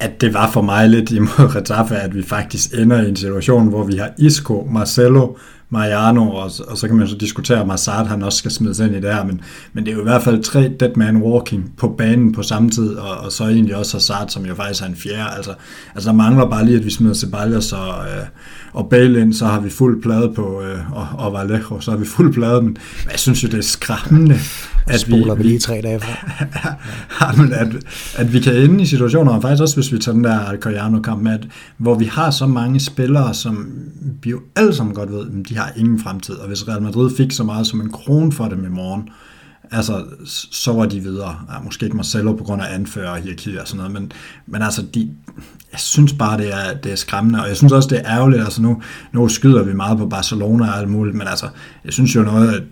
at det var for mig lidt imod Retaffe, at vi faktisk ender i en situation, hvor vi har Isco, Marcelo, Mariano, og, og så kan man så diskutere, om Hazard han også skal smides ind i det her, men, men det er jo i hvert fald tre dead man walking på banen på samme tid, og, og så egentlig også Hazard, som jo faktisk er en fjerde. Altså, altså der mangler bare lige, at vi smider Ceballos og, øh, og Bale ind, så har vi fuld plade på, øh, og, og Vallejo, så har vi fuld plade, men jeg synes jo, det er skræmmende, at vi, vi lige tre dage fra. *laughs* ja, men at, at vi kan ende i situationer, og faktisk også hvis vi tager den der Alcoyano-kamp med, at, hvor vi har så mange spillere, som vi jo alle sammen godt ved, at de har ingen fremtid, og hvis Real Madrid fik så meget som en kron for dem i morgen, altså, så var de videre. Ja, måske ikke Marcelo på grund af anfører og hierarki og sådan noget, men, men altså, de, jeg synes bare, det er, det er skræmmende, og jeg synes også, det er ærgerligt. Altså, nu, nu skyder vi meget på Barcelona og alt muligt, men altså, jeg synes jo noget, at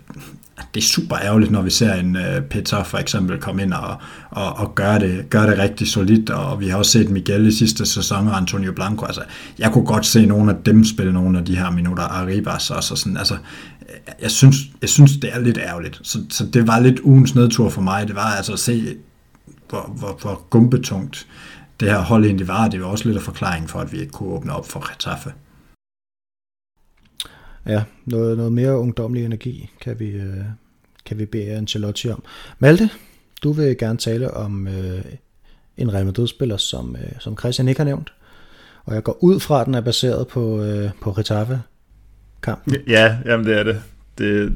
det er super ærgerligt, når vi ser en uh, Peter for eksempel komme ind og, og, og gøre, det, gøre det rigtig solidt, og vi har også set Miguel i sidste sæson, og Antonio Blanco, altså jeg kunne godt se nogle af dem spille nogle af de her minutter, Arribas også, og sådan, altså jeg synes, jeg synes det er lidt ærgerligt, så, så det var lidt ugens nedtur for mig, det var altså at se, hvor, hvor, hvor gumbetungt det her hold egentlig var. Det var også lidt af forklaring for, at vi ikke kunne åbne op for Retaffe. Ja, noget, noget mere ungdomlig energi kan vi, øh, kan vi bede Ancelotti om. Malte, du vil gerne tale om øh, en Real Madrid-spiller, som, øh, som Christian ikke har nævnt. Og jeg går ud fra, at den er baseret på, øh, på Retaffe kampen. Ja, jamen det er det. Det,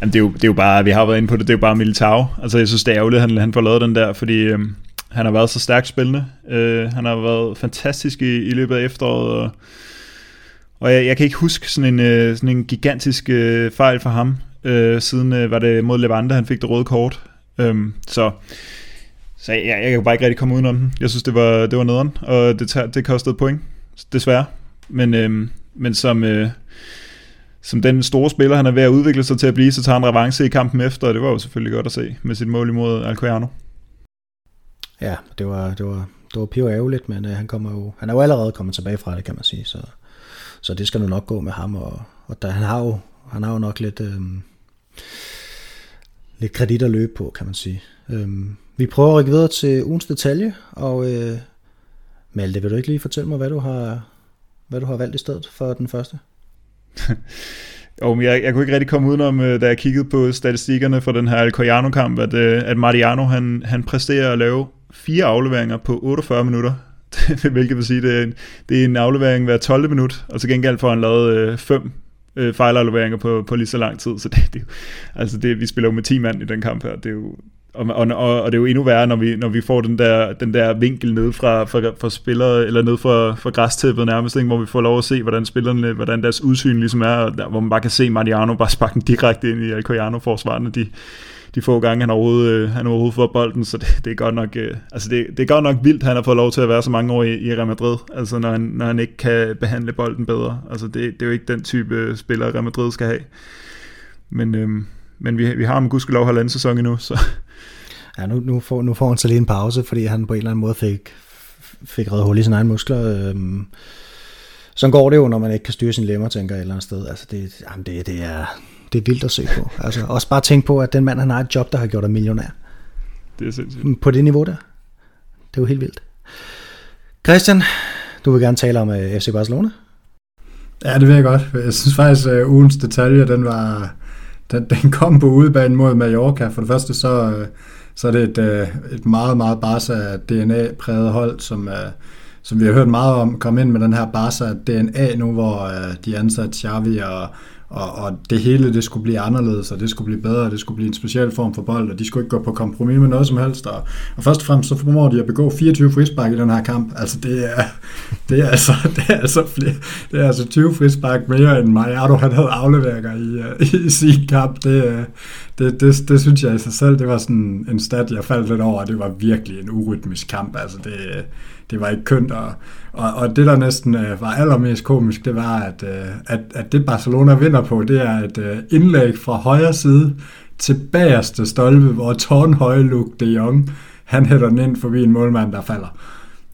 jamen det, er jo, det er jo bare, vi har været inde på det, det er jo bare Militao. Altså jeg synes, det er ærgerligt, at han, han får lavet den der, fordi øh, han har været så stærkt spillende. Øh, han har været fantastisk i, i løbet af efteråret, og, og jeg, jeg kan ikke huske sådan en, øh, sådan en gigantisk øh, fejl for ham, øh, siden øh, var det mod Levante, han fik det røde kort. Øhm, så så jeg, jeg kan bare ikke rigtig komme udenom den. Jeg synes, det var, det var nederen, og det, det kostede point, desværre. Men, øh, men som, øh, som den store spiller, han er ved at udvikle sig til at blive, så tager han revanche i kampen efter, og det var jo selvfølgelig godt at se med sit mål imod Alcoyano. Ja, det var, det var, det var piv ærgerligt, men øh, han, kommer jo, han er jo allerede kommet tilbage fra det, kan man sige, så, så det skal nu nok gå med ham, og, og der, han, har jo, han har jo nok lidt, øh, lidt kredit at løbe på, kan man sige. Øh, vi prøver at rykke videre til ugens detalje, og øh, Malte, vil du ikke lige fortælle mig, hvad du har, hvad du har valgt i stedet for den første? *laughs* Jo, men jeg, jeg kunne ikke rigtig komme udenom, øh, da jeg kiggede på statistikkerne for den her Alcoyano-kamp, at, øh, at Mariano han, han præsterer at lave fire afleveringer på 48 minutter. *laughs* Hvilket vil sige, det er, en, det er en aflevering hver 12. minut, og til gengæld får han lavet øh, fem øh, fejlafleveringer på, på lige så lang tid. Så *laughs* det, det, altså det, vi spiller jo med 10 mand i den kamp her. Det er jo, og, og, og, og det er jo endnu værre, når vi, når vi får den der, den der vinkel ned fra, fra, fra spillere, eller ned fra, fra græstæppet nærmest, ikke? hvor vi får lov at se, hvordan spillerne, hvordan deres udsyn ligesom er, og der, hvor man bare kan se Mariano bare sparke den direkte ind i Alcoyano-forsvarene, de, de få gange, han overhovedet, øh, han overhovedet får bolden, så det, det er godt nok, øh, altså det, det er godt nok vildt, han har fået lov til at være så mange år i, i Real Madrid, altså når han, når han ikke kan behandle bolden bedre, altså det, det er jo ikke den type øh, spiller, Real Madrid skal have, men, øh, men vi, vi har ham gudskelov halvanden sæson endnu, så, Ja, nu, nu, får, nu får han så lige en pause, fordi han på en eller anden måde fik, fik reddet hul i sine egne muskler. Øhm, sådan går det jo, når man ikke kan styre sine lemmer, tænker jeg et eller andet sted. Altså det, jamen det, det, er, det er vildt at se på. Altså, også bare tænk på, at den mand, han har et job, der har gjort dig millionær. Det er sindssygt. På det niveau der. Det er jo helt vildt. Christian, du vil gerne tale om uh, øh, FC Barcelona? Ja, det vil jeg godt. Jeg synes faktisk, at uh, ugens detalje, den var... Den, den kom på udebane mod Mallorca. For det første så... Uh, så er det et, øh, et meget, meget Barca DNA-præget hold, som, øh, som vi har hørt meget om, komme ind med den her Barca DNA nu, hvor øh, de ansatte Xavi og, og, og det hele det skulle blive anderledes, og det skulle blive bedre, og det skulle blive en speciel form for bold, og de skulle ikke gå på kompromis med noget som helst. Og, og først og fremmest så formår de at begå 24 frispark i den her kamp. Altså det er, *laughs* det er altså, *laughs* det er altså, flere, det er altså 20 frispark mere end Mariano han havde afleveringer i, øh, i, i sin kamp. Det, øh, det, det, det, synes jeg i sig selv, det var sådan en stat, jeg faldt lidt over, det var virkelig en urytmisk kamp. Altså det, det var ikke kønt, og, og, og det der næsten øh, var allermest komisk, det var, at, øh, at, at det Barcelona vinder på, det er et øh, indlæg fra højre side til bagerste stolpe, hvor tårnhøje Luke de Jong, han hætter den ind forbi en målmand, der falder.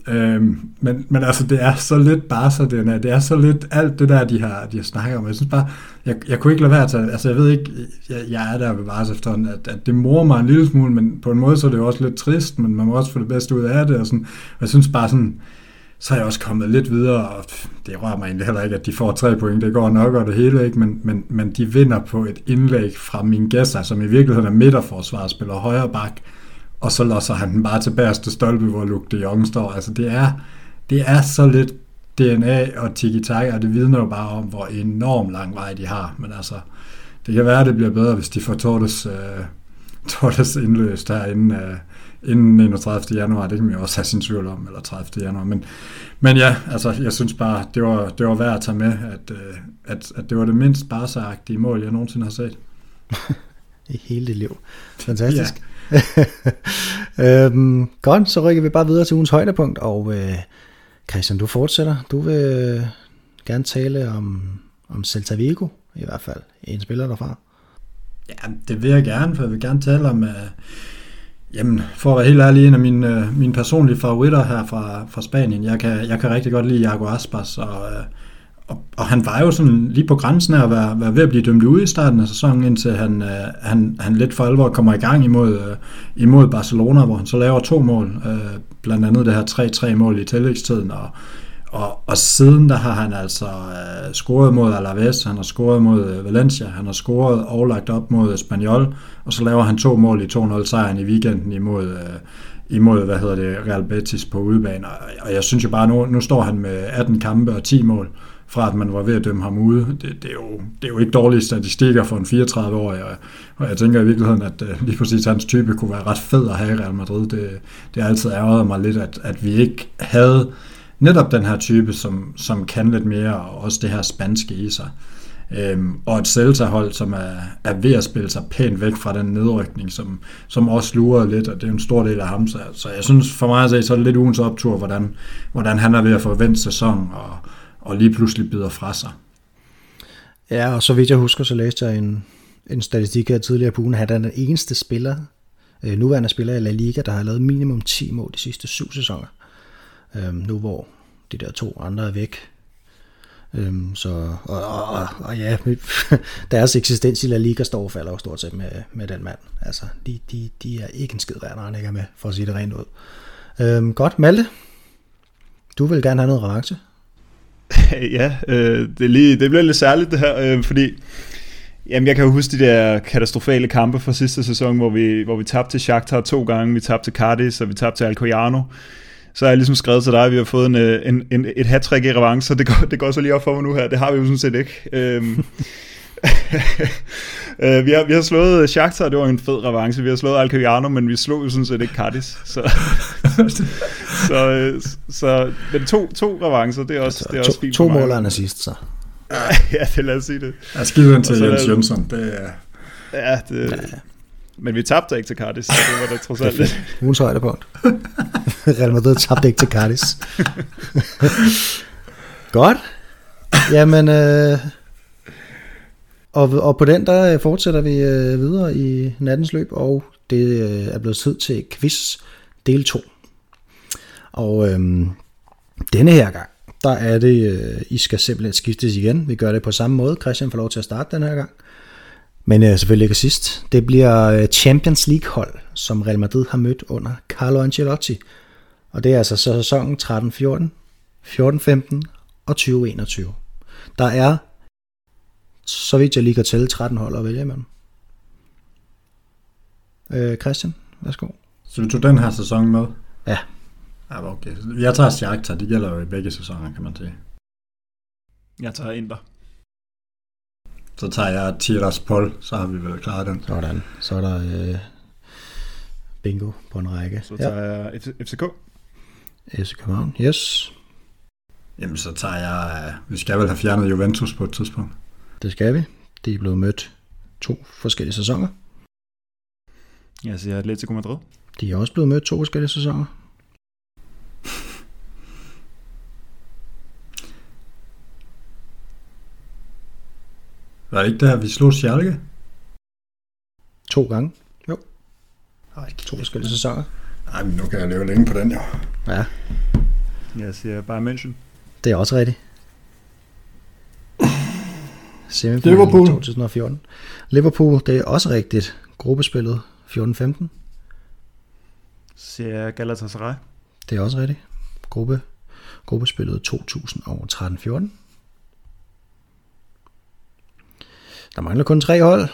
Øhm, men, men altså, det er så lidt Barca, det er, det er så lidt alt det der, de har, de har snakket om. Jeg synes bare, jeg, jeg kunne ikke lade være at tage, altså jeg ved ikke, jeg, jeg er der ved Vars efterhånden, at, at det morer mig en lille smule, men på en måde så er det jo også lidt trist, men man må også få det bedste ud af det, og, sådan, og jeg synes bare sådan, så er jeg også kommet lidt videre, og det rører mig egentlig heller ikke, at de får tre point, det går nok og det hele, ikke? Men, men, men de vinder på et indlæg fra min gæster, som i virkeligheden er midterforsvar, spiller højre bak, og så losser han den bare til bærste stolpe, hvor Luke de Jong står. Altså det er, det er så lidt DNA og tiki-taka, og det vidner jo bare om, hvor enorm lang vej de har. Men altså, det kan være, at det bliver bedre, hvis de får Tortes, uh, Tortes indløst her inden, uh, inden 31. januar. Det kan man jo også have sin tvivl om, eller 30. januar. Men, men ja, altså, jeg synes bare, det var, det var værd at tage med, at, uh, at, at det var det mindst barsagtige mål, jeg nogensinde har set. *laughs* I hele dit liv. Fantastisk. *laughs* Øhm, godt, så rykker vi bare videre til ugens højdepunkt, og øh, Christian, du fortsætter. Du vil gerne tale om, om Celta Vigo, i hvert fald. En spiller derfra. Ja, det vil jeg gerne, for jeg vil gerne tale om, uh, jamen, for at være helt ærlig, en af mine, uh, mine personlige favoritter her fra, fra Spanien. Jeg kan, jeg kan rigtig godt lide Iago Aspas, og, uh, og, og han var jo sådan lige på grænsen af at være, være ved at blive dømt ude i starten af sæsonen, indtil han, øh, han, han lidt for alvor kommer i gang imod, øh, imod Barcelona, hvor han så laver to mål, øh, blandt andet det her 3-3 mål i tillægstiden, og, og, og siden der har han altså øh, scoret mod Alaves, han har scoret mod øh, Valencia, han har scoret og lagt op mod Espanyol, og så laver han to mål i 2-0 sejren i weekenden imod, øh, imod hvad hedder det, Real Betis på udebane. Og, og jeg synes jo bare, nu, nu står han med 18 kampe og 10 mål, fra at man var ved at dømme ham ude. Det, det, er, jo, det er jo ikke dårlige statistikker for en 34-årig, og, og jeg tænker i virkeligheden, at uh, lige præcis hans type kunne være ret fed at have i Real Madrid. Det, det har altid ærget mig lidt, at, at vi ikke havde netop den her type, som, som kan lidt mere, og også det her spanske i sig. Øhm, og et Celta-hold, som er, er ved at spille sig pænt væk fra den nedrykning, som, som også lurer lidt, og det er en stor del af ham. Så, så jeg synes for mig at se, så er det lidt ugens optur, hvordan, hvordan han er ved at forvente sæson, og, og lige pludselig bider fra sig. Ja, og så vidt jeg husker, så læste jeg en, en statistik her tidligere på ugen, at han er den eneste spiller, øh, nuværende spiller i La Liga, der har lavet minimum 10 mål de sidste syv sæsoner. Øhm, nu hvor de der to andre er væk. Øhm, så, og, og, og, og ja, *laughs* deres eksistens i La Liga står og falder jo stort set med, med den mand. Altså, de, de, de er ikke en skid værd, når han ikke er med, for at sige det rent ud. Øhm, godt, Malte. Du vil gerne have noget revanche. *laughs* ja, øh, det, er lige, det bliver lidt særligt det her, øh, fordi jamen, jeg kan jo huske de der katastrofale kampe fra sidste sæson, hvor vi, hvor vi tabte til Shakhtar to gange, vi tabte til Cardis, og vi tabte til Alcoyano. Så har jeg ligesom skrevet til dig, at vi har fået en, øh, en, en, et hat i revanche, så det går, det går så lige op for mig nu her. Det har vi jo sådan set ikke. Øh, *laughs* vi, har, vi har slået Shakhtar, det var en fed revanche. Vi har slået Alcoyano, men vi slog jo sådan set ikke Cardis. Så, *laughs* så, øh, så men to, to revancer, det er også, altså, det er to, også fint To mål og assist, så. *laughs* ja, det lad os sige det. Jeg skider til Jens Jønsson. Det er... Ja, det, ja. Men vi tabte ikke til Cardis, så det var da trods alt lidt. Ugens højdepunkt. Real Madrid tabte ikke til Cardis. Godt. Jamen, øh, og, og på den, der øh, fortsætter vi øh, videre i nattens løb, og det øh, er blevet tid til quiz del 2. Og øh, denne her gang, der er det, øh, I skal simpelthen skiftes igen. Vi gør det på samme måde. Christian får lov til at starte den her gang. Men øh, selvfølgelig ikke sidst. Det bliver øh, Champions League hold, som Real Madrid har mødt under Carlo Ancelotti. Og det er altså sæsonen 13-14, 14-15 og 2021. Der er, så vidt jeg lige kan tælle, 13 hold at vælge imellem. Øh, Christian, værsgo. Så du tog den her sæson med? Ja. Ja, okay. Jeg tager Shakhtar, det gælder jo i begge sæsoner, kan man sige. Jeg tager Inter. Så tager jeg Tiraspol, så har vi vel klaret den. Sådan. Så er der øh, bingo på en række. Så tager ja. jeg FCK. FC København, yes. Jamen, så tager jeg... Vi skal vel have fjernet Juventus på et tidspunkt. Det skal vi. De er blevet mødt to forskellige sæsoner. Jeg siger Atletico Madrid. De er også blevet mødt to forskellige sæsoner. Var det ikke der, vi slog Schalke? To gange. Jo. Ej, To forskellige sæsoner. Nej, men nu kan jeg leve længe på den, jo. Ja, Jeg siger bare München. det er også rigtigt. Semifinalen Liverpool. 2014. Liverpool, det er også rigtigt. Gruppespillet 14-15. Siger jeg Galatasaray. Det er også rigtigt. Gruppe, gruppespillet 2013-14. Der mangler kun tre hold.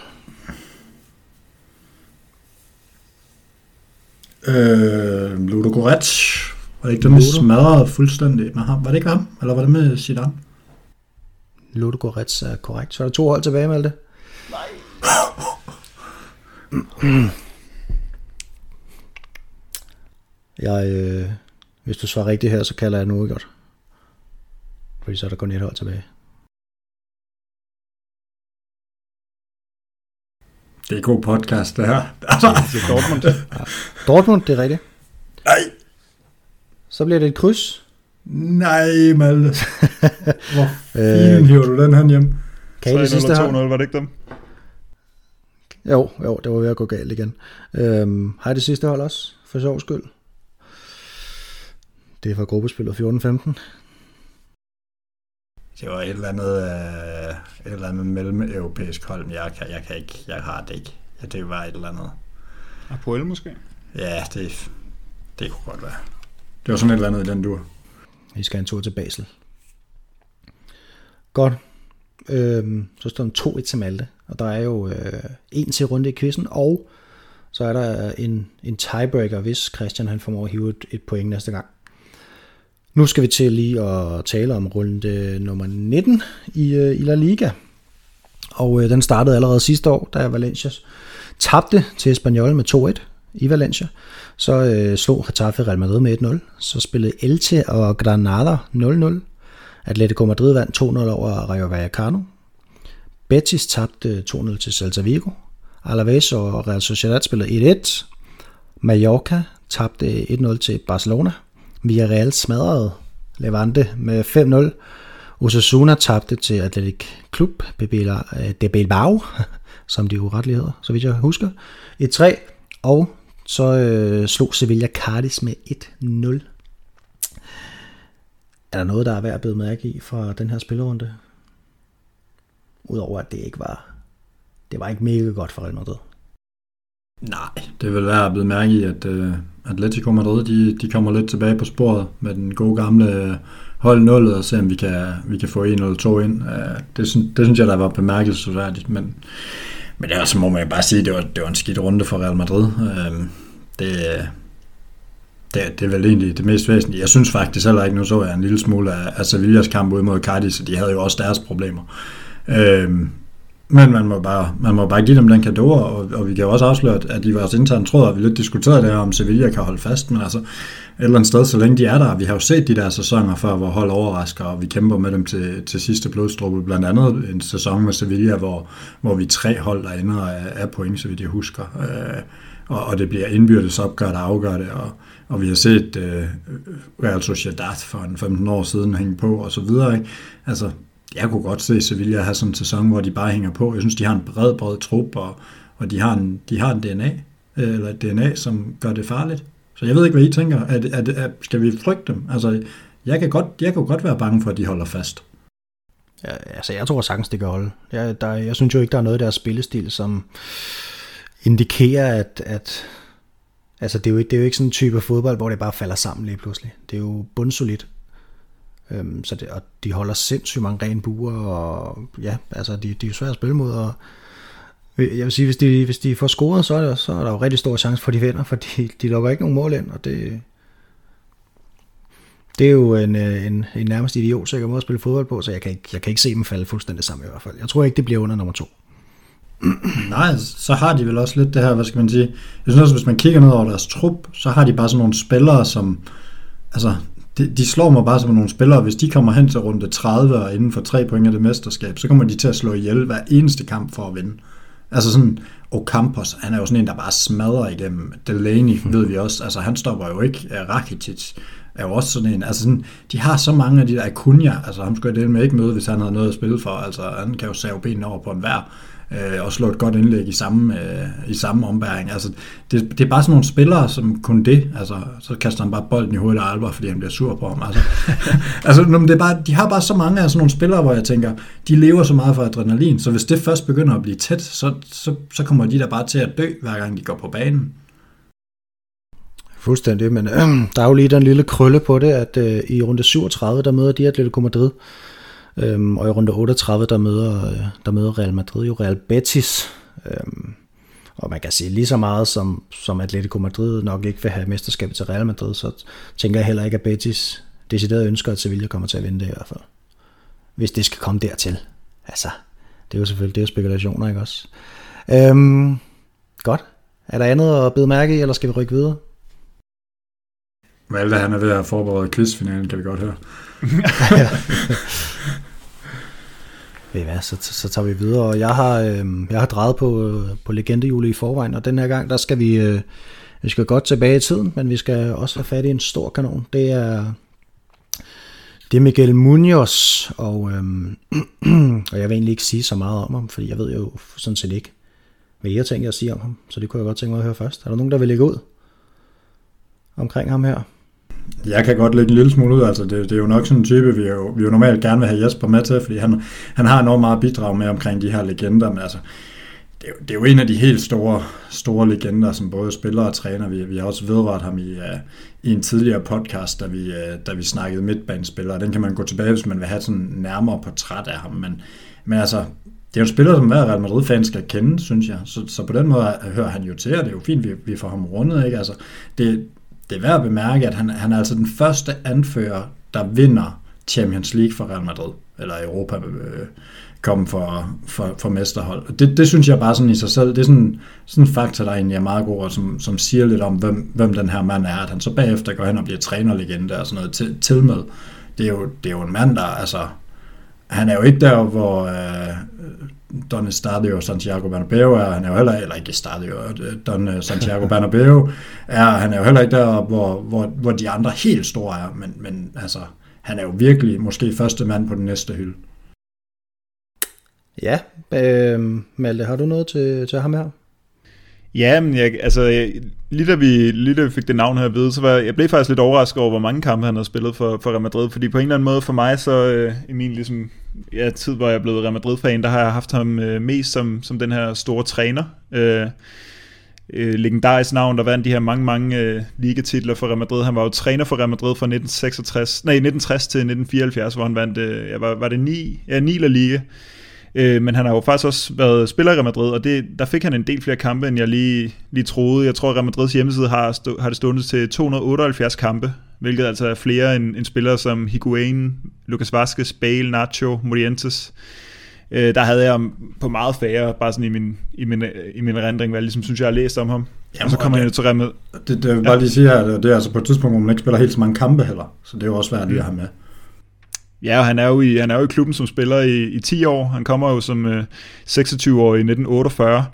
Øh, Ludo Goretz. Var det ikke dem, der smadrede fuldstændig med ham? Var det ikke ham? Eller var det med Zidane? Ludogorets er korrekt. Så er der to hold tilbage, Malte. Nej. Jeg, øh, hvis du svarer rigtigt her, så kalder jeg nu godt. Fordi så er der kun et hold tilbage. Det er god podcast, det her. *laughs* Jeg siger Dortmund. Dortmund, det er rigtigt. Nej, Så bliver det et kryds. Nej, Malte. *laughs* Hvor Øh, fin hiver du den her hjem? Kan I det 3-0 sidste hold? 2-0, var det ikke dem? Jo, jo, det var ved at gå galt igen. Øhm, har I det sidste hold også, for sjov skyld? Det er fra gruppespillet 14-15. det var et eller andet, øh, et eller andet mellem-europæisk hold, men jeg, kan, jeg, kan ikke, jeg har det ikke. Ja, det var et eller andet. Apoel måske? Ja, det, det kunne godt være. Det var sådan et eller andet i den dur. Vi skal en tur til Basel. Godt. Øhm, så står den 2-1 til Malte, og der er jo øh, en til runde i quizzen, og så er der øh, en, en tiebreaker, hvis Christian han formår at hive et, et point næste gang. Nu skal vi til lige at tale om runde nummer 19 i, øh, i La Liga. Og øh, den startede allerede sidste år, da Valencia tabte til Espanyol med 2-1 i Valencia. Så øh, slog Getafe Real Madrid med 1-0. Så spillede Elche og Granada 0-0. Atletico Madrid vandt 2-0 over Rayo Vallecano. Betis tabte øh, 2-0 til Celta Vigo. Alaves og Real Sociedad spillede 1-1. Mallorca tabte 1-0 til Barcelona. Villarreal smadrede Levante med 5-0. Osasuna tabte til Atletic Club øh, de Bilbao, *laughs* som de jo hedder, så vidt jeg husker. 1-3. Og så øh, slog Sevilla Cardis med 1-0. Er der noget, der er værd at bede mærke i fra den her spillerunde? Udover at det ikke var, det var ikke mega godt for Real Madrid. Nej, det vil være blevet mærke i, at øh, Atletico Madrid de, de kommer lidt tilbage på sporet med den gode gamle øh, hold 0 og se om vi kan, vi kan få en eller to ind. Øh, det, synes, det synes jeg, der var bemærkelsesværdigt, men, men ellers må man bare sige, at det var, det var en skidt runde for Real Madrid. Uh, det, det, det er vel egentlig det mest væsentlige. Jeg synes faktisk heller ikke, nu så jeg en lille smule af, af Sevillas kamp ud mod Cardiff, så de havde jo også deres problemer. Uh, men man må bare, man må bare give dem den kado, og, og vi kan jo også afsløre, at i vores interne tråd har vi lidt diskuteret det her, om Sevilla kan holde fast, men altså et eller andet sted, så længe de er der, vi har jo set de der sæsoner før, hvor hold overrasker, og vi kæmper med dem til, til sidste blodstruppe, blandt andet en sæson med Sevilla, hvor, hvor vi tre hold der ender af, af point, så vidt jeg husker, øh, og, og det bliver indbyrdes opgør, der afgør det, og, og vi har set øh, Real Sociedad for en 15 år siden hænge på, og så videre, ikke? Altså, jeg kunne godt se Sevilla have sådan en sæson, hvor de bare hænger på. Jeg synes, de har en bred, bred trup, og, og de, har en, de har en DNA, øh, eller et DNA, som gør det farligt. Så jeg ved ikke, hvad I tænker. Er, er, er, skal vi frygte dem? Altså, jeg kan, godt, jeg kan godt være bange for, at de holder fast. Ja, altså, jeg tror sagtens, det kan holde. Jeg, der, jeg synes jo ikke, der er noget i deres spillestil, som indikerer, at, at altså, det, er jo, det er jo ikke sådan en type fodbold, hvor det bare falder sammen lige pludselig. Det er jo bundsolidt. Øhm, så det, og de holder sindssygt mange rene buer, og ja, altså de, de er jo svære at spille mod, og jeg vil sige, hvis de, hvis de får scoret, så er, der, så er der jo rigtig stor chance for, at de vinder, for de, de lukker ikke nogen mål ind, og det, det er jo en, øh, en, en nærmest idiotisk måde at spille fodbold på, så jeg kan, ikke, jeg kan ikke se dem falde fuldstændig sammen i hvert fald. Jeg tror ikke, det bliver under nummer to. *clears throat* Nej, så har de vel også lidt det her, hvad skal man sige, jeg synes også, hvis man kigger ned over deres trup, så har de bare sådan nogle spillere, som, altså, de, de slår mig bare som nogle spillere, hvis de kommer hen til runde 30 og inden for tre point af det mesterskab, så kommer de til at slå ihjel hver eneste kamp for at vinde. Altså sådan, Ocampos, han er jo sådan en, der bare smadrer igennem. Delaney mm. *laughs* ved vi også, altså han stopper jo ikke. Rakitic er jo også sådan en, altså sådan, de har så mange af de der Acuna, altså ham skulle jeg dele med ikke møde, hvis han havde noget at spille for, altså han kan jo save benene over på en hver øh, og slå et godt indlæg i samme, øh, i samme ombæring. Altså, det, det er bare sådan nogle spillere, som kun det, altså, så kaster han bare bolden i hovedet af Alba, fordi han bliver sur på ham. Altså, *laughs* altså det er bare, de har bare så mange af sådan nogle spillere, hvor jeg tænker, de lever så meget for adrenalin, så hvis det først begynder at blive tæt, så, så, så kommer de der bare til at dø, hver gang de går på banen. Fuldstændig, men øh, *clears throat* der er jo lige den lille krølle på det, at øh, i runde 37, der møder de Atletico Madrid, Øhm, og i runde 38, der møder, øh, der møder Real Madrid jo Real Betis. Øhm, og man kan sige lige så meget som, som Atletico Madrid nok ikke vil have mesterskabet til Real Madrid, så tænker jeg heller ikke, at Betis decideret ønsker, at Sevilla kommer til at vinde det i hvert fald. Hvis det skal komme dertil. Altså, det er jo selvfølgelig det er jo spekulationer, ikke også? Øhm, godt. Er der andet at bide mærke i, eller skal vi rykke videre? Malte, han er ved at forberede quizfinalen, kan vi godt høre. *laughs* Ved hvad, så, så tager vi videre. Jeg har, øh, jeg har drejet på, øh, på legendehjulet i forvejen, og den her gang, der skal vi, øh, vi skal godt tilbage i tiden, men vi skal også have fat i en stor kanon. Det er, det er Miguel Munoz, og, øh, *clears throat* og jeg vil egentlig ikke sige så meget om ham, fordi jeg ved jo sådan set ikke, hvad jeg tænker at sige om ham, så det kunne jeg godt tænke mig at høre først. Er der nogen, der vil lægge ud omkring ham her? Jeg kan godt lægge en lille smule ud, altså det, det er jo nok sådan en type, vi jo, vi jo normalt gerne vil have Jesper med til, fordi han, han har enormt meget bidrag med omkring de her legender, men altså, det er, jo, det er jo en af de helt store, store legender, som både spiller og træner. Vi, vi har også vedrørt ham i, uh, i en tidligere podcast, da vi, uh, da vi snakkede midtbanespillere. Den kan man gå tilbage, hvis man vil have sådan nærmere portræt af ham. Men, men altså, det er jo en spiller, som hver Real Madrid-fan skal kende, synes jeg. Så, så på den måde hører han jo til, og det er jo fint, vi, vi får ham rundet. Ikke? Altså, det, det er værd at bemærke, at han, han er altså den første anfører, der vinder Champions League for Real Madrid, eller Europa øh, komme for, for, for mesterhold. Det, det synes jeg bare sådan i sig selv, det er sådan, sådan en faktor, der egentlig er meget god, og som, som siger lidt om, hvem, hvem den her mand er, at han så bagefter går hen og bliver trænerlegende og sådan noget til, til med. Det er, jo, det er jo en mand, der, altså, han er jo ikke der, hvor øh, Don Estadio Santiago Bernabeu er, han er jo heller, eller ikke Estadio, øh, Don øh, Santiago Bernabeu er, han er jo heller ikke der, hvor, hvor, hvor de andre helt store er, men, men altså, han er jo virkelig måske første mand på den næste hylde. Ja, øh, Malte, har du noget til, til ham her? Ja, men jeg, altså, jeg, lige, da vi, lige da vi fik det navn her ved, så var jeg blev faktisk lidt overrasket over, hvor mange kampe han har spillet for, for Real Madrid, fordi på en eller anden måde for mig, så øh, i min ligesom, ja, tid, hvor jeg er blevet Real Madrid-fan, der har jeg haft ham øh, mest som, som den her store træner. Øh, øh, legendarisk navn, der vandt de her mange, mange øh, ligatitler for Real Madrid. Han var jo træner for Real Madrid fra 1966, nej, 1960 til 1974, hvor han vandt, øh, ja, var, var det ni, ja, ni La Liga. Øh, men han har jo faktisk også været spiller i Real Madrid, og det, der fik han en del flere kampe, end jeg lige, lige troede. Jeg tror, at Real Madrids hjemmeside har, stå, har det stående til 278 kampe, hvilket altså er flere end, end spillere som Higuain, Lucas Vazquez, Bale, Nacho, Morientes. Øh, der havde jeg på meget færre, bare sådan i min, i min, i min rendring, hvad jeg ligesom synes, jeg har læst om ham. Jamen, og så kommer han jo til Real Madrid. Det, det, det bare lige sige her, det er altså på et tidspunkt, hvor man ikke spiller helt så mange kampe heller, så det er jo også værd lige at have med. Ja, og han er jo i, han er jo i klubben som spiller i, i 10 år. Han kommer jo som øh, 26 år i 1948.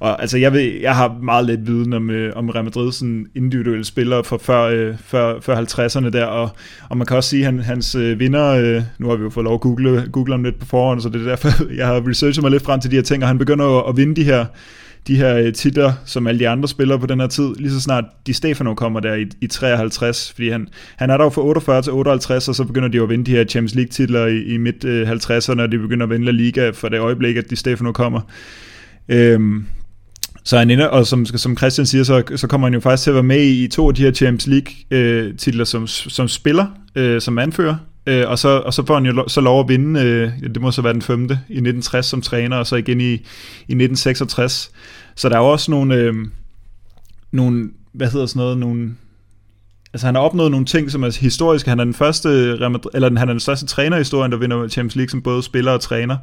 Og altså, jeg, ved, jeg har meget lidt viden om, øh, om Real Madrid, sådan individuelle spillere fra før, øh, før, før 50'erne der. Og, og man kan også sige, at han, hans øh, vinder, øh, nu har vi jo fået lov at google, google ham lidt på forhånd, så det er derfor, *laughs* jeg har researchet mig lidt frem til de her ting, og han begynder jo at vinde de her de her øh, titler, som alle de andre spillere på den her tid, lige så snart Di Stefano kommer der i, i 53, fordi han, han er der jo fra 48 til 58, og så begynder de jo at vinde de her Champions League titler i, i midt øh, 50'erne, og de begynder at vinde La Liga for det øjeblik, at Di Stefano kommer. Øhm, så han ender, og som, som Christian siger, så, så kommer han jo faktisk til at være med i, i to af de her Champions League øh, titler som, som spiller, øh, som anfører, Øh, og, så, og så får han jo så lov at vinde, øh, det må så være den femte, i 1960 som træner, og så igen i, i 1966. Så der er jo også nogle, øh, nogle hvad hedder sådan noget, nogle, altså han har opnået nogle ting, som er historiske. Han er den første, eller han er den største træner i historien, der vinder Champions League som både spiller og træner.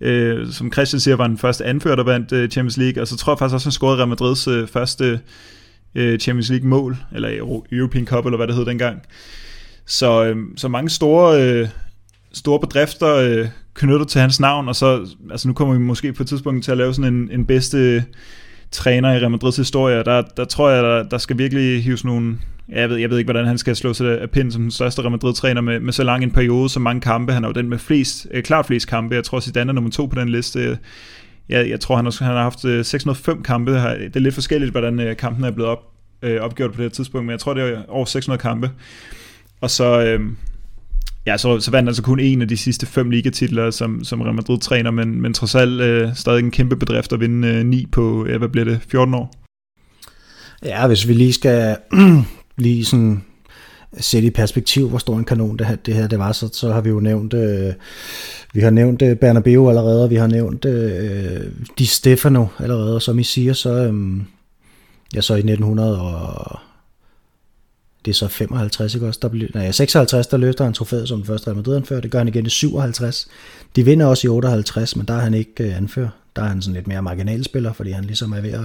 Øh, som Christian siger, var den første anfører, der vandt øh, Champions League, og så tror jeg faktisk også, han scorede Real Madrids øh, første øh, Champions League mål, eller European Cup, eller hvad det hed dengang. Så, øh, så mange store, øh, store bedrifter øh, knyttet til hans navn, og så, altså nu kommer vi måske på et tidspunkt til at lave sådan en, en bedste træner i Real Madrids historie, der, der tror jeg, der, der skal virkelig hives nogle, jeg ved, jeg ved ikke, hvordan han skal slå sig af pind som den største Real Madrid-træner med, med så lang en periode, så mange kampe. Han er jo den med flest, øh, klart flest kampe. Jeg tror, Zidane er nummer to på den liste. Jeg, jeg tror, han, også, han har haft øh, 605 kampe. Det er lidt forskelligt, hvordan øh, kampen er blevet op, øh, opgjort på det her tidspunkt, men jeg tror, det er over 600 kampe. Og så, øh, ja, så, så vandt altså kun en af de sidste fem ligatitler som, som Real Madrid træner, men, men trods alt øh, stadig en kæmpe bedrift at vinde øh, 9 på, ja, hvad bliver det, 14 år? Ja, hvis vi lige skal *clears throat* lige sådan sætte i perspektiv, hvor stor en kanon det her, det, her det var, så, så har vi jo nævnt, øh, vi har nævnt øh, Bernabeu allerede, og vi har nævnt øh, Di Stefano allerede, og som I siger, så, øh, ja, så i 1900 og det er så 55, ikke også? Der bliver, nej, 56, der løfter han trofæet som den første Real Madrid-anfører. Det gør han igen i 57. De vinder også i 58, men der er han ikke øh, anfører. Der er han sådan lidt mere marginalspiller, fordi han ligesom er ved at,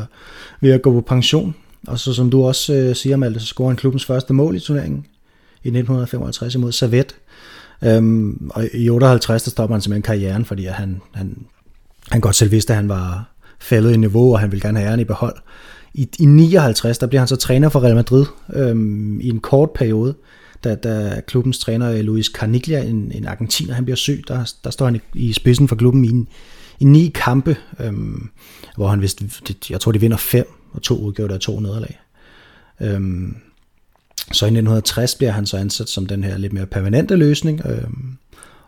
ved at gå på pension. Og så som du også øh, siger, Malte, så scorer han klubbens første mål i turneringen i 1955 imod Savet. Øhm, og i 58, der stopper han simpelthen karrieren, fordi han, han, han godt selv vidste, at han var faldet i niveau, og han ville gerne have æren i behold. I, I 59, der bliver han så træner for Real Madrid øhm, i en kort periode, da, da klubbens træner øh, Luis Carniglia, en, en argentiner, han bliver syg, der, der står han i, i spidsen for klubben i, i ni kampe, øhm, hvor han vist, jeg tror de vinder fem, og to udgjorde der to nederlag. Øhm, Så i 1960 bliver han så ansat som den her lidt mere permanente løsning, øhm,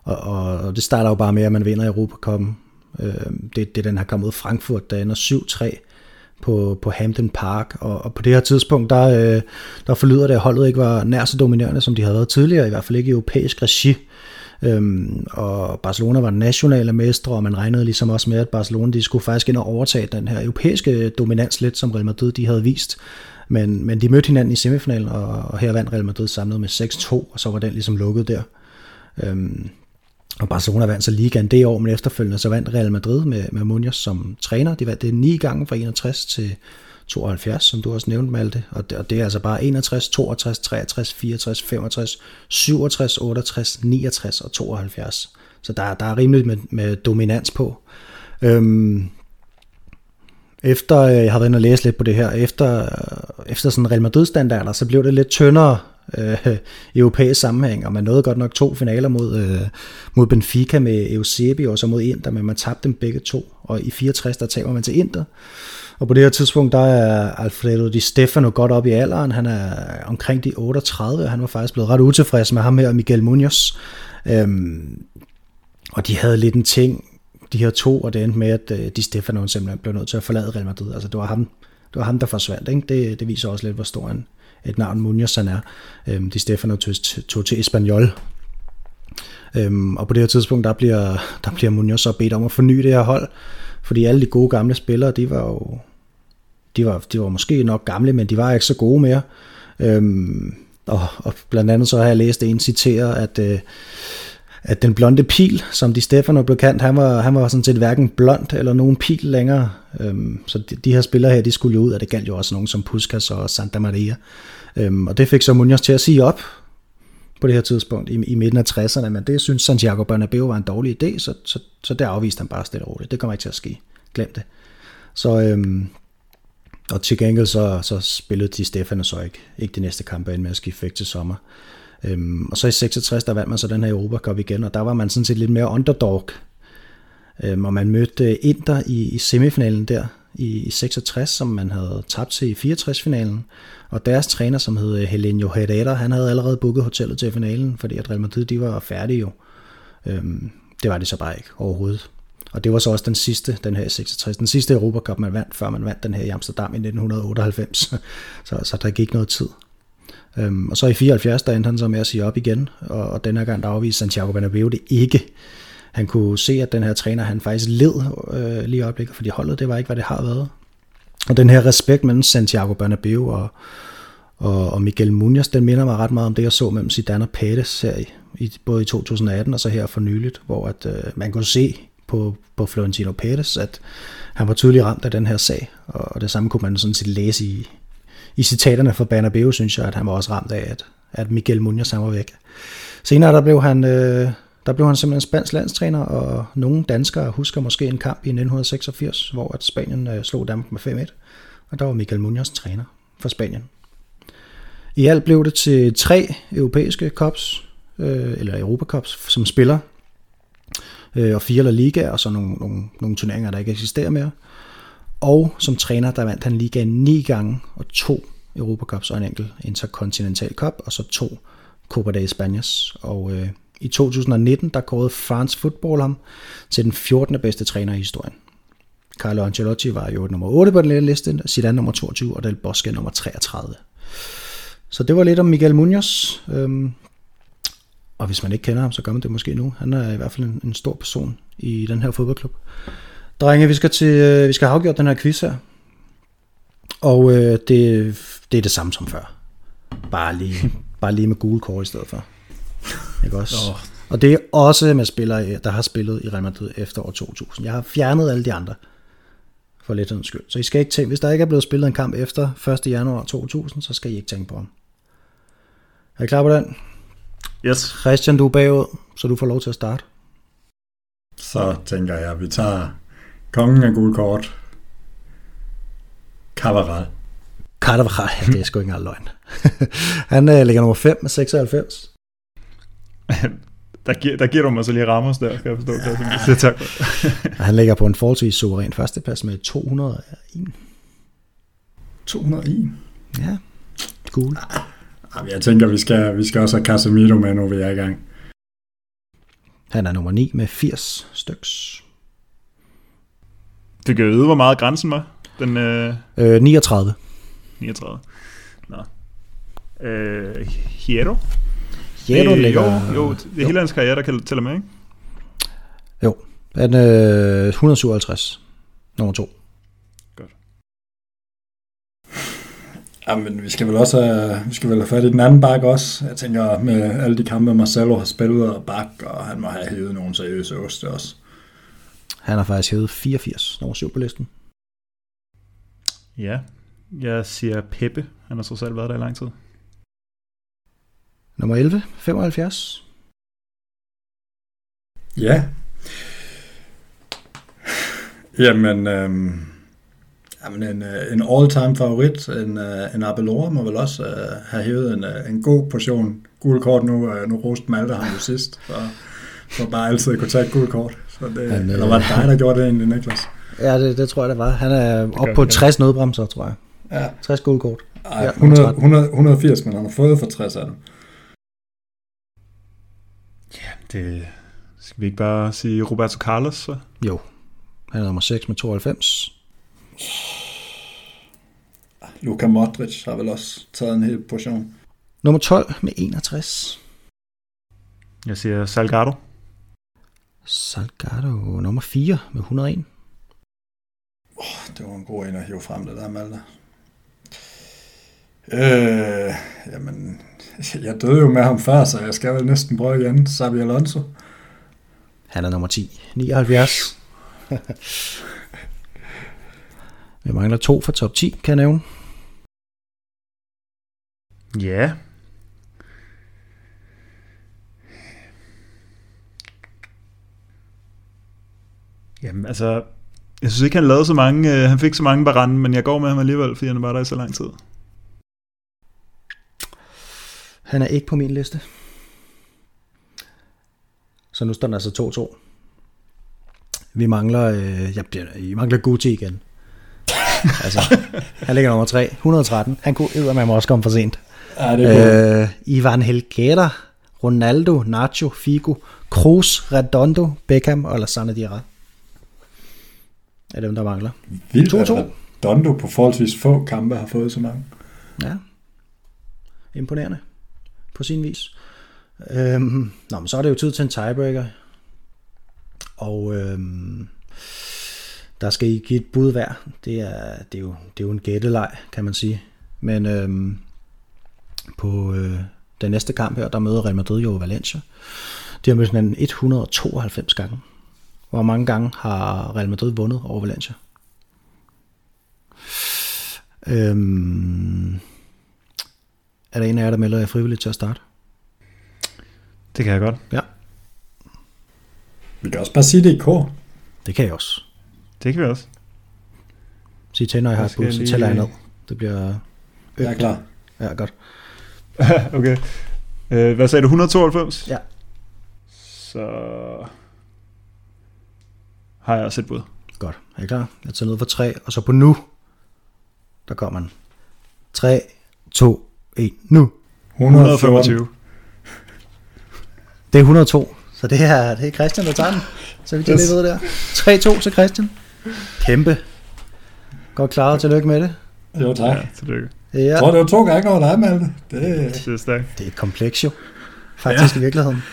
og, og, og det starter jo bare med, at man vinder Europacupen. Øh, det, det er den her kamp ud Frankfurt, der ender 7-3 på, på Hampton Park, og, og på det her tidspunkt, der, øh, der forlyder det, at holdet ikke var nær så dominerende, som de havde været tidligere, i hvert fald ikke i europæisk regi. Øhm, og Barcelona var nationale mestre, og man regnede ligesom også med, at Barcelona de skulle faktisk ind og overtage den her europæiske dominans lidt, som Real Madrid de havde vist. Men, men de mødte hinanden i semifinalen, og, og her vandt Real Madrid samlet med 6-2, og så var den ligesom lukket der. Øhm, og Barcelona vandt så ligaen det år, men efterfølgende så vandt Real Madrid med, med Munoz som træner. De vandt det ni gange fra 61 til 72, som du også nævnte, Malte. Og det, og det er altså bare 61, 62, 63, 64, 65, 67, 68, 69 og 72. Så der, der er rimeligt med, med dominans på. Øhm, efter øh, jeg har været inde og læse lidt på det her, efter, øh, efter sådan Real Madrid-standarder, så blev det lidt tyndere øh, europæisk sammenhæng, og man nåede godt nok to finaler mod, øh, mod Benfica med Eusebio, og så mod Inter, men man tabte dem begge to, og i 64 der taber man til Inter, og på det her tidspunkt, der er Alfredo Di Stefano godt op i alderen, han er omkring de 38, og han var faktisk blevet ret utilfreds med ham her, Miguel Munoz, øhm, og de havde lidt en ting, de her to, og det endte med, at øh, Di Stefano simpelthen blev nødt til at forlade Real Madrid, altså det var ham, det var ham der forsvandt, ikke? Det, det viser også lidt, hvor stor en, et navn Munoz han er. Øhm, Di Stefano tog, tog til Espanyol, øhm, og på det her tidspunkt, der bliver, der bliver Munoz så bedt om at forny det her hold, fordi alle de gode gamle spillere, de var jo, de var, de var måske nok gamle, men de var ikke så gode mere. Øhm, og, og blandt andet så har jeg læst en citere, at, øh, at den blonde pil, som de Stefano blev kendt, han var, han var sådan set hverken blond eller nogen pil længere. Øhm, så de, de her spillere her, de skulle jo ud, og det galt jo også nogen som Puskas og Santa Maria. Øhm, og det fik så Munoz til at sige op på det her tidspunkt i, i midten af 60'erne, men det synes Santiago Bernabeu var en dårlig idé, så, så, så der afviste han bare stille og roligt. Det kommer ikke til at ske. Glem det. Så, øhm, og til gengæld så, så spillede de Stefano så ikke, ikke de næste kampe ind med at skifte væk til sommer. Øhm, og så i 66, der vandt man så den her Europa Cup igen, og der var man sådan set lidt mere underdog. Øhm, og man mødte Inter i, i semifinalen der i, i 66, som man havde tabt til i 64-finalen. Og deres træner, som hed øh, Helenio Herrera, han havde allerede booket hotellet til finalen, fordi at Real Madrid de var færdige jo. Øhm, det var det så bare ikke overhovedet. Og det var så også den sidste, den her 66, den sidste Europacup, man vandt, før man vandt den her i Amsterdam i 1998. *laughs* så, så der gik noget tid. Øhm, og så i 74, der endte han så med at sige op igen, og, og denne gang der afviste Santiago Bernabeu det ikke. Han kunne se, at den her træner, han faktisk led øh, lige i øjeblikket, fordi holdet, det var ikke, hvad det har været. Og den her respekt mellem Santiago Bernabeu og, og, og Miguel Munoz, den minder mig ret meget om det, jeg så mellem Zidane og Pates her i, i, både i 2018 og så her for nyligt, hvor at, øh, man kunne se på, på Florentino Pérez, at han var tydeligt ramt af den her sag, og det samme kunne man sådan set læse i, i citaterne fra Bernabeu, synes jeg, at han var også ramt af, at, at Miguel Munoz han var væk. Senere der blev han, øh, der blev han simpelthen spansk landstræner, og nogle danskere husker måske en kamp i 1986, hvor at Spanien øh, slog Danmark med 5-1, og der var Miguel Munoz træner for Spanien. I alt blev det til tre europæiske cups, øh, eller Europacups, som spiller, øh, og fire La Liga, og så nogle, nogle, nogle turneringer, der ikke eksisterer mere. Og som træner, der vandt han ligaen ni gange, og to Europa Cups og en enkelt Intercontinental Cup, og så to Copa de Españas. Og øh, i 2019, der kårede France Football ham til den 14. bedste træner i historien. Carlo Ancelotti var jo nummer 8 på den liste, Zidane nummer 22 og Del Bosque nummer 33. Så det var lidt om Miguel Munoz. Øhm, og hvis man ikke kender ham, så gør man det måske nu. Han er i hvert fald en, en stor person i den her fodboldklub. Drenge, vi skal, til, øh, vi skal have afgjort den her quiz her. Og øh, det, det er det samme som før. Bare lige, *laughs* bare lige med gule kort i stedet for. Ikke også? Oh. Og det er også med spillere, der har spillet i Real Madrid efter år 2000. Jeg har fjernet alle de andre for lidt skyld. Så I skal ikke tænke, hvis der ikke er blevet spillet en kamp efter 1. januar 2000, så skal I ikke tænke på ham. Er I klar på den? Yes. Christian, du er bagud, så du får lov til at starte. Så tænker jeg, at vi tager kongen af gul kort. Cavaral. Carvajal, ja, det er sgu ikke engang løgn. *laughs* han uh, ligger nummer 5 med 96. *laughs* der, giver, der giver du mig så lige Ramos der, kan jeg forstå. Ja. Det, tak. *laughs* han ligger på en forholdsvis suveræn førsteplads med 201. 201? Ja, cool. Jamen, jeg tænker, vi skal, vi skal også have Casemiro med, når vi er i gang. Han er nummer 9 med 80 styks. Fik jeg vide, hvor meget grænsen var? Den øh, Øh, 39. 39. Nå. Øh, Hierro? Hierro Øh, ligger... Jo, jo, det er hele hans karriere, der kan tælle med, ikke? Jo, han er øh, 157. Nummer 2. Jamen, vi skal vel også have, vi skal vel have fat i den anden bak også. Jeg tænker, med alle de kampe, Marcelo har spillet og bak, og han må have hævet nogle seriøse oste også. Han har faktisk hævet 84. Nummer 7 på listen. Ja. Jeg siger Peppe. Han har trods alt været der i lang tid. Nummer 11. 75. Ja. Jamen, øhm, jamen en, øh, en all-time favorit, en, øh, en Abelora må vel også øh, have hævet en, øh, en god portion gul kort nu. Øh, nu roste Malte ham jo sidst, for, for bare altid at kunne tage et gul kort. Så det, *laughs* Han, øh, eller var det dig, der gjorde det egentlig, Niklas? Ja, det, det tror jeg, det var. Han er oppe på han. 60 nødbremser, tror jeg. Ja. 60 guldkort. Ej, Ja, 100, 13. 100, 180, men han har fået for 60 af dem. Det skal vi ikke bare sige Roberto Carlos, så? Jo. Han er nummer 6 med 92. Luka Modric har vel også taget en hel portion. Nummer 12 med 61. Jeg siger Salgado. Salgado nummer 4 med 101. Det var en god en at hive frem, det der, Malte. Øh, jamen, jeg døde jo med ham før, så jeg skal vel næsten prøve igen. Sabi Alonso. Han er nummer 10. 79. *laughs* Vi mangler to for top 10, kan jeg nævne. Ja. Jamen, altså... Jeg synes ikke, han lavede så mange... Øh, han fik så mange barande, men jeg går med ham alligevel, fordi han var der i så lang tid. Han er ikke på min liste. Så nu står den altså 2-2. Vi mangler, øh, jeg bliver, I mangler Gucci igen. *laughs* altså, han ligger nummer 3, 113. Han kunne med mig også komme for sent. Ja, det er øh, Ivan Helguera, Ronaldo, Nacho, Figo, Kroos, Redondo, Beckham og Lassana Diarra. Er dem, der mangler. vildt, 2-2. at Dondo på forholdsvis få kampe har fået så mange. Ja. Imponerende. På sin vis. Øhm, nå, men så er det jo tid til en tiebreaker. Og øhm, der skal I give et bud hver. Det er, det er, jo, det er jo en gætteleg, kan man sige. Men øhm, på øh, den næste kamp her, der møder Real Madrid jo Valencia. De har mødt hinanden 192 gange. Hvor mange gange har Real Madrid vundet over Valencia? Øhm, er der en af jer, der melder jer frivilligt til at starte? Det kan jeg godt. Ja, Vi kan også bare sige det i kor. det kan jeg også. Det kan vi også. Sig til, når jeg har et bud, så tæller jeg ned. Det bliver... Jeg er klar. Ja, godt. *laughs* okay. Øh, hvad sagde du? 192? Ja. Så har jeg også et bud. Godt. Er I klar? Jeg tager ned for 3, og så på nu, der kommer den. 3, 2, 1, nu. 125. Det er 102, så det er, det er Christian, der tager den. Så vi kan Yes. lige ved der. 3-2 til Christian. Kæmpe. Godt klaret, tillykke med det. Jo, tak. Ja, tillykke. Ja, Jeg tror, det var to gange over dig, Malte. Det, Det er det er et kompleks jo. Faktisk ja. i virkeligheden.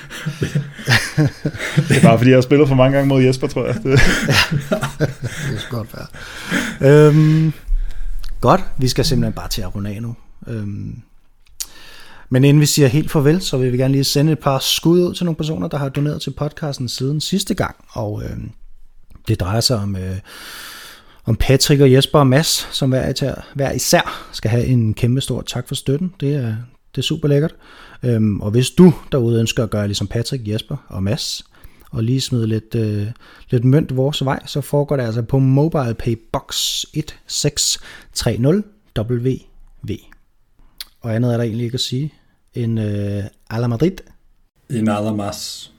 *laughs* Det er bare fordi, jeg har spillet for mange gange mod Jesper, tror jeg. Det, *laughs* Det er godt være. Øhm, godt, vi skal simpelthen bare til at runde af nu. Øhm, men inden vi siger helt farvel, så vil vi gerne lige sende et par skud ud til nogle personer, der har doneret til podcasten siden sidste gang. Og øhm, det drejer sig om, øh, om Patrick og Jesper og Mads, som hver, især, hver især skal have en kæmpe stor tak for støtten. Det er, det er super lækkert. Øhm, og hvis du derude ønsker at gøre ligesom Patrick, Jesper og Mads, og lige smide lidt, øh, lidt mønt vores vej, så foregår det altså på MobilePay Box 1630 WV. Og andet er der egentlig ikke at sige end øh, a Madrid. I nada mas.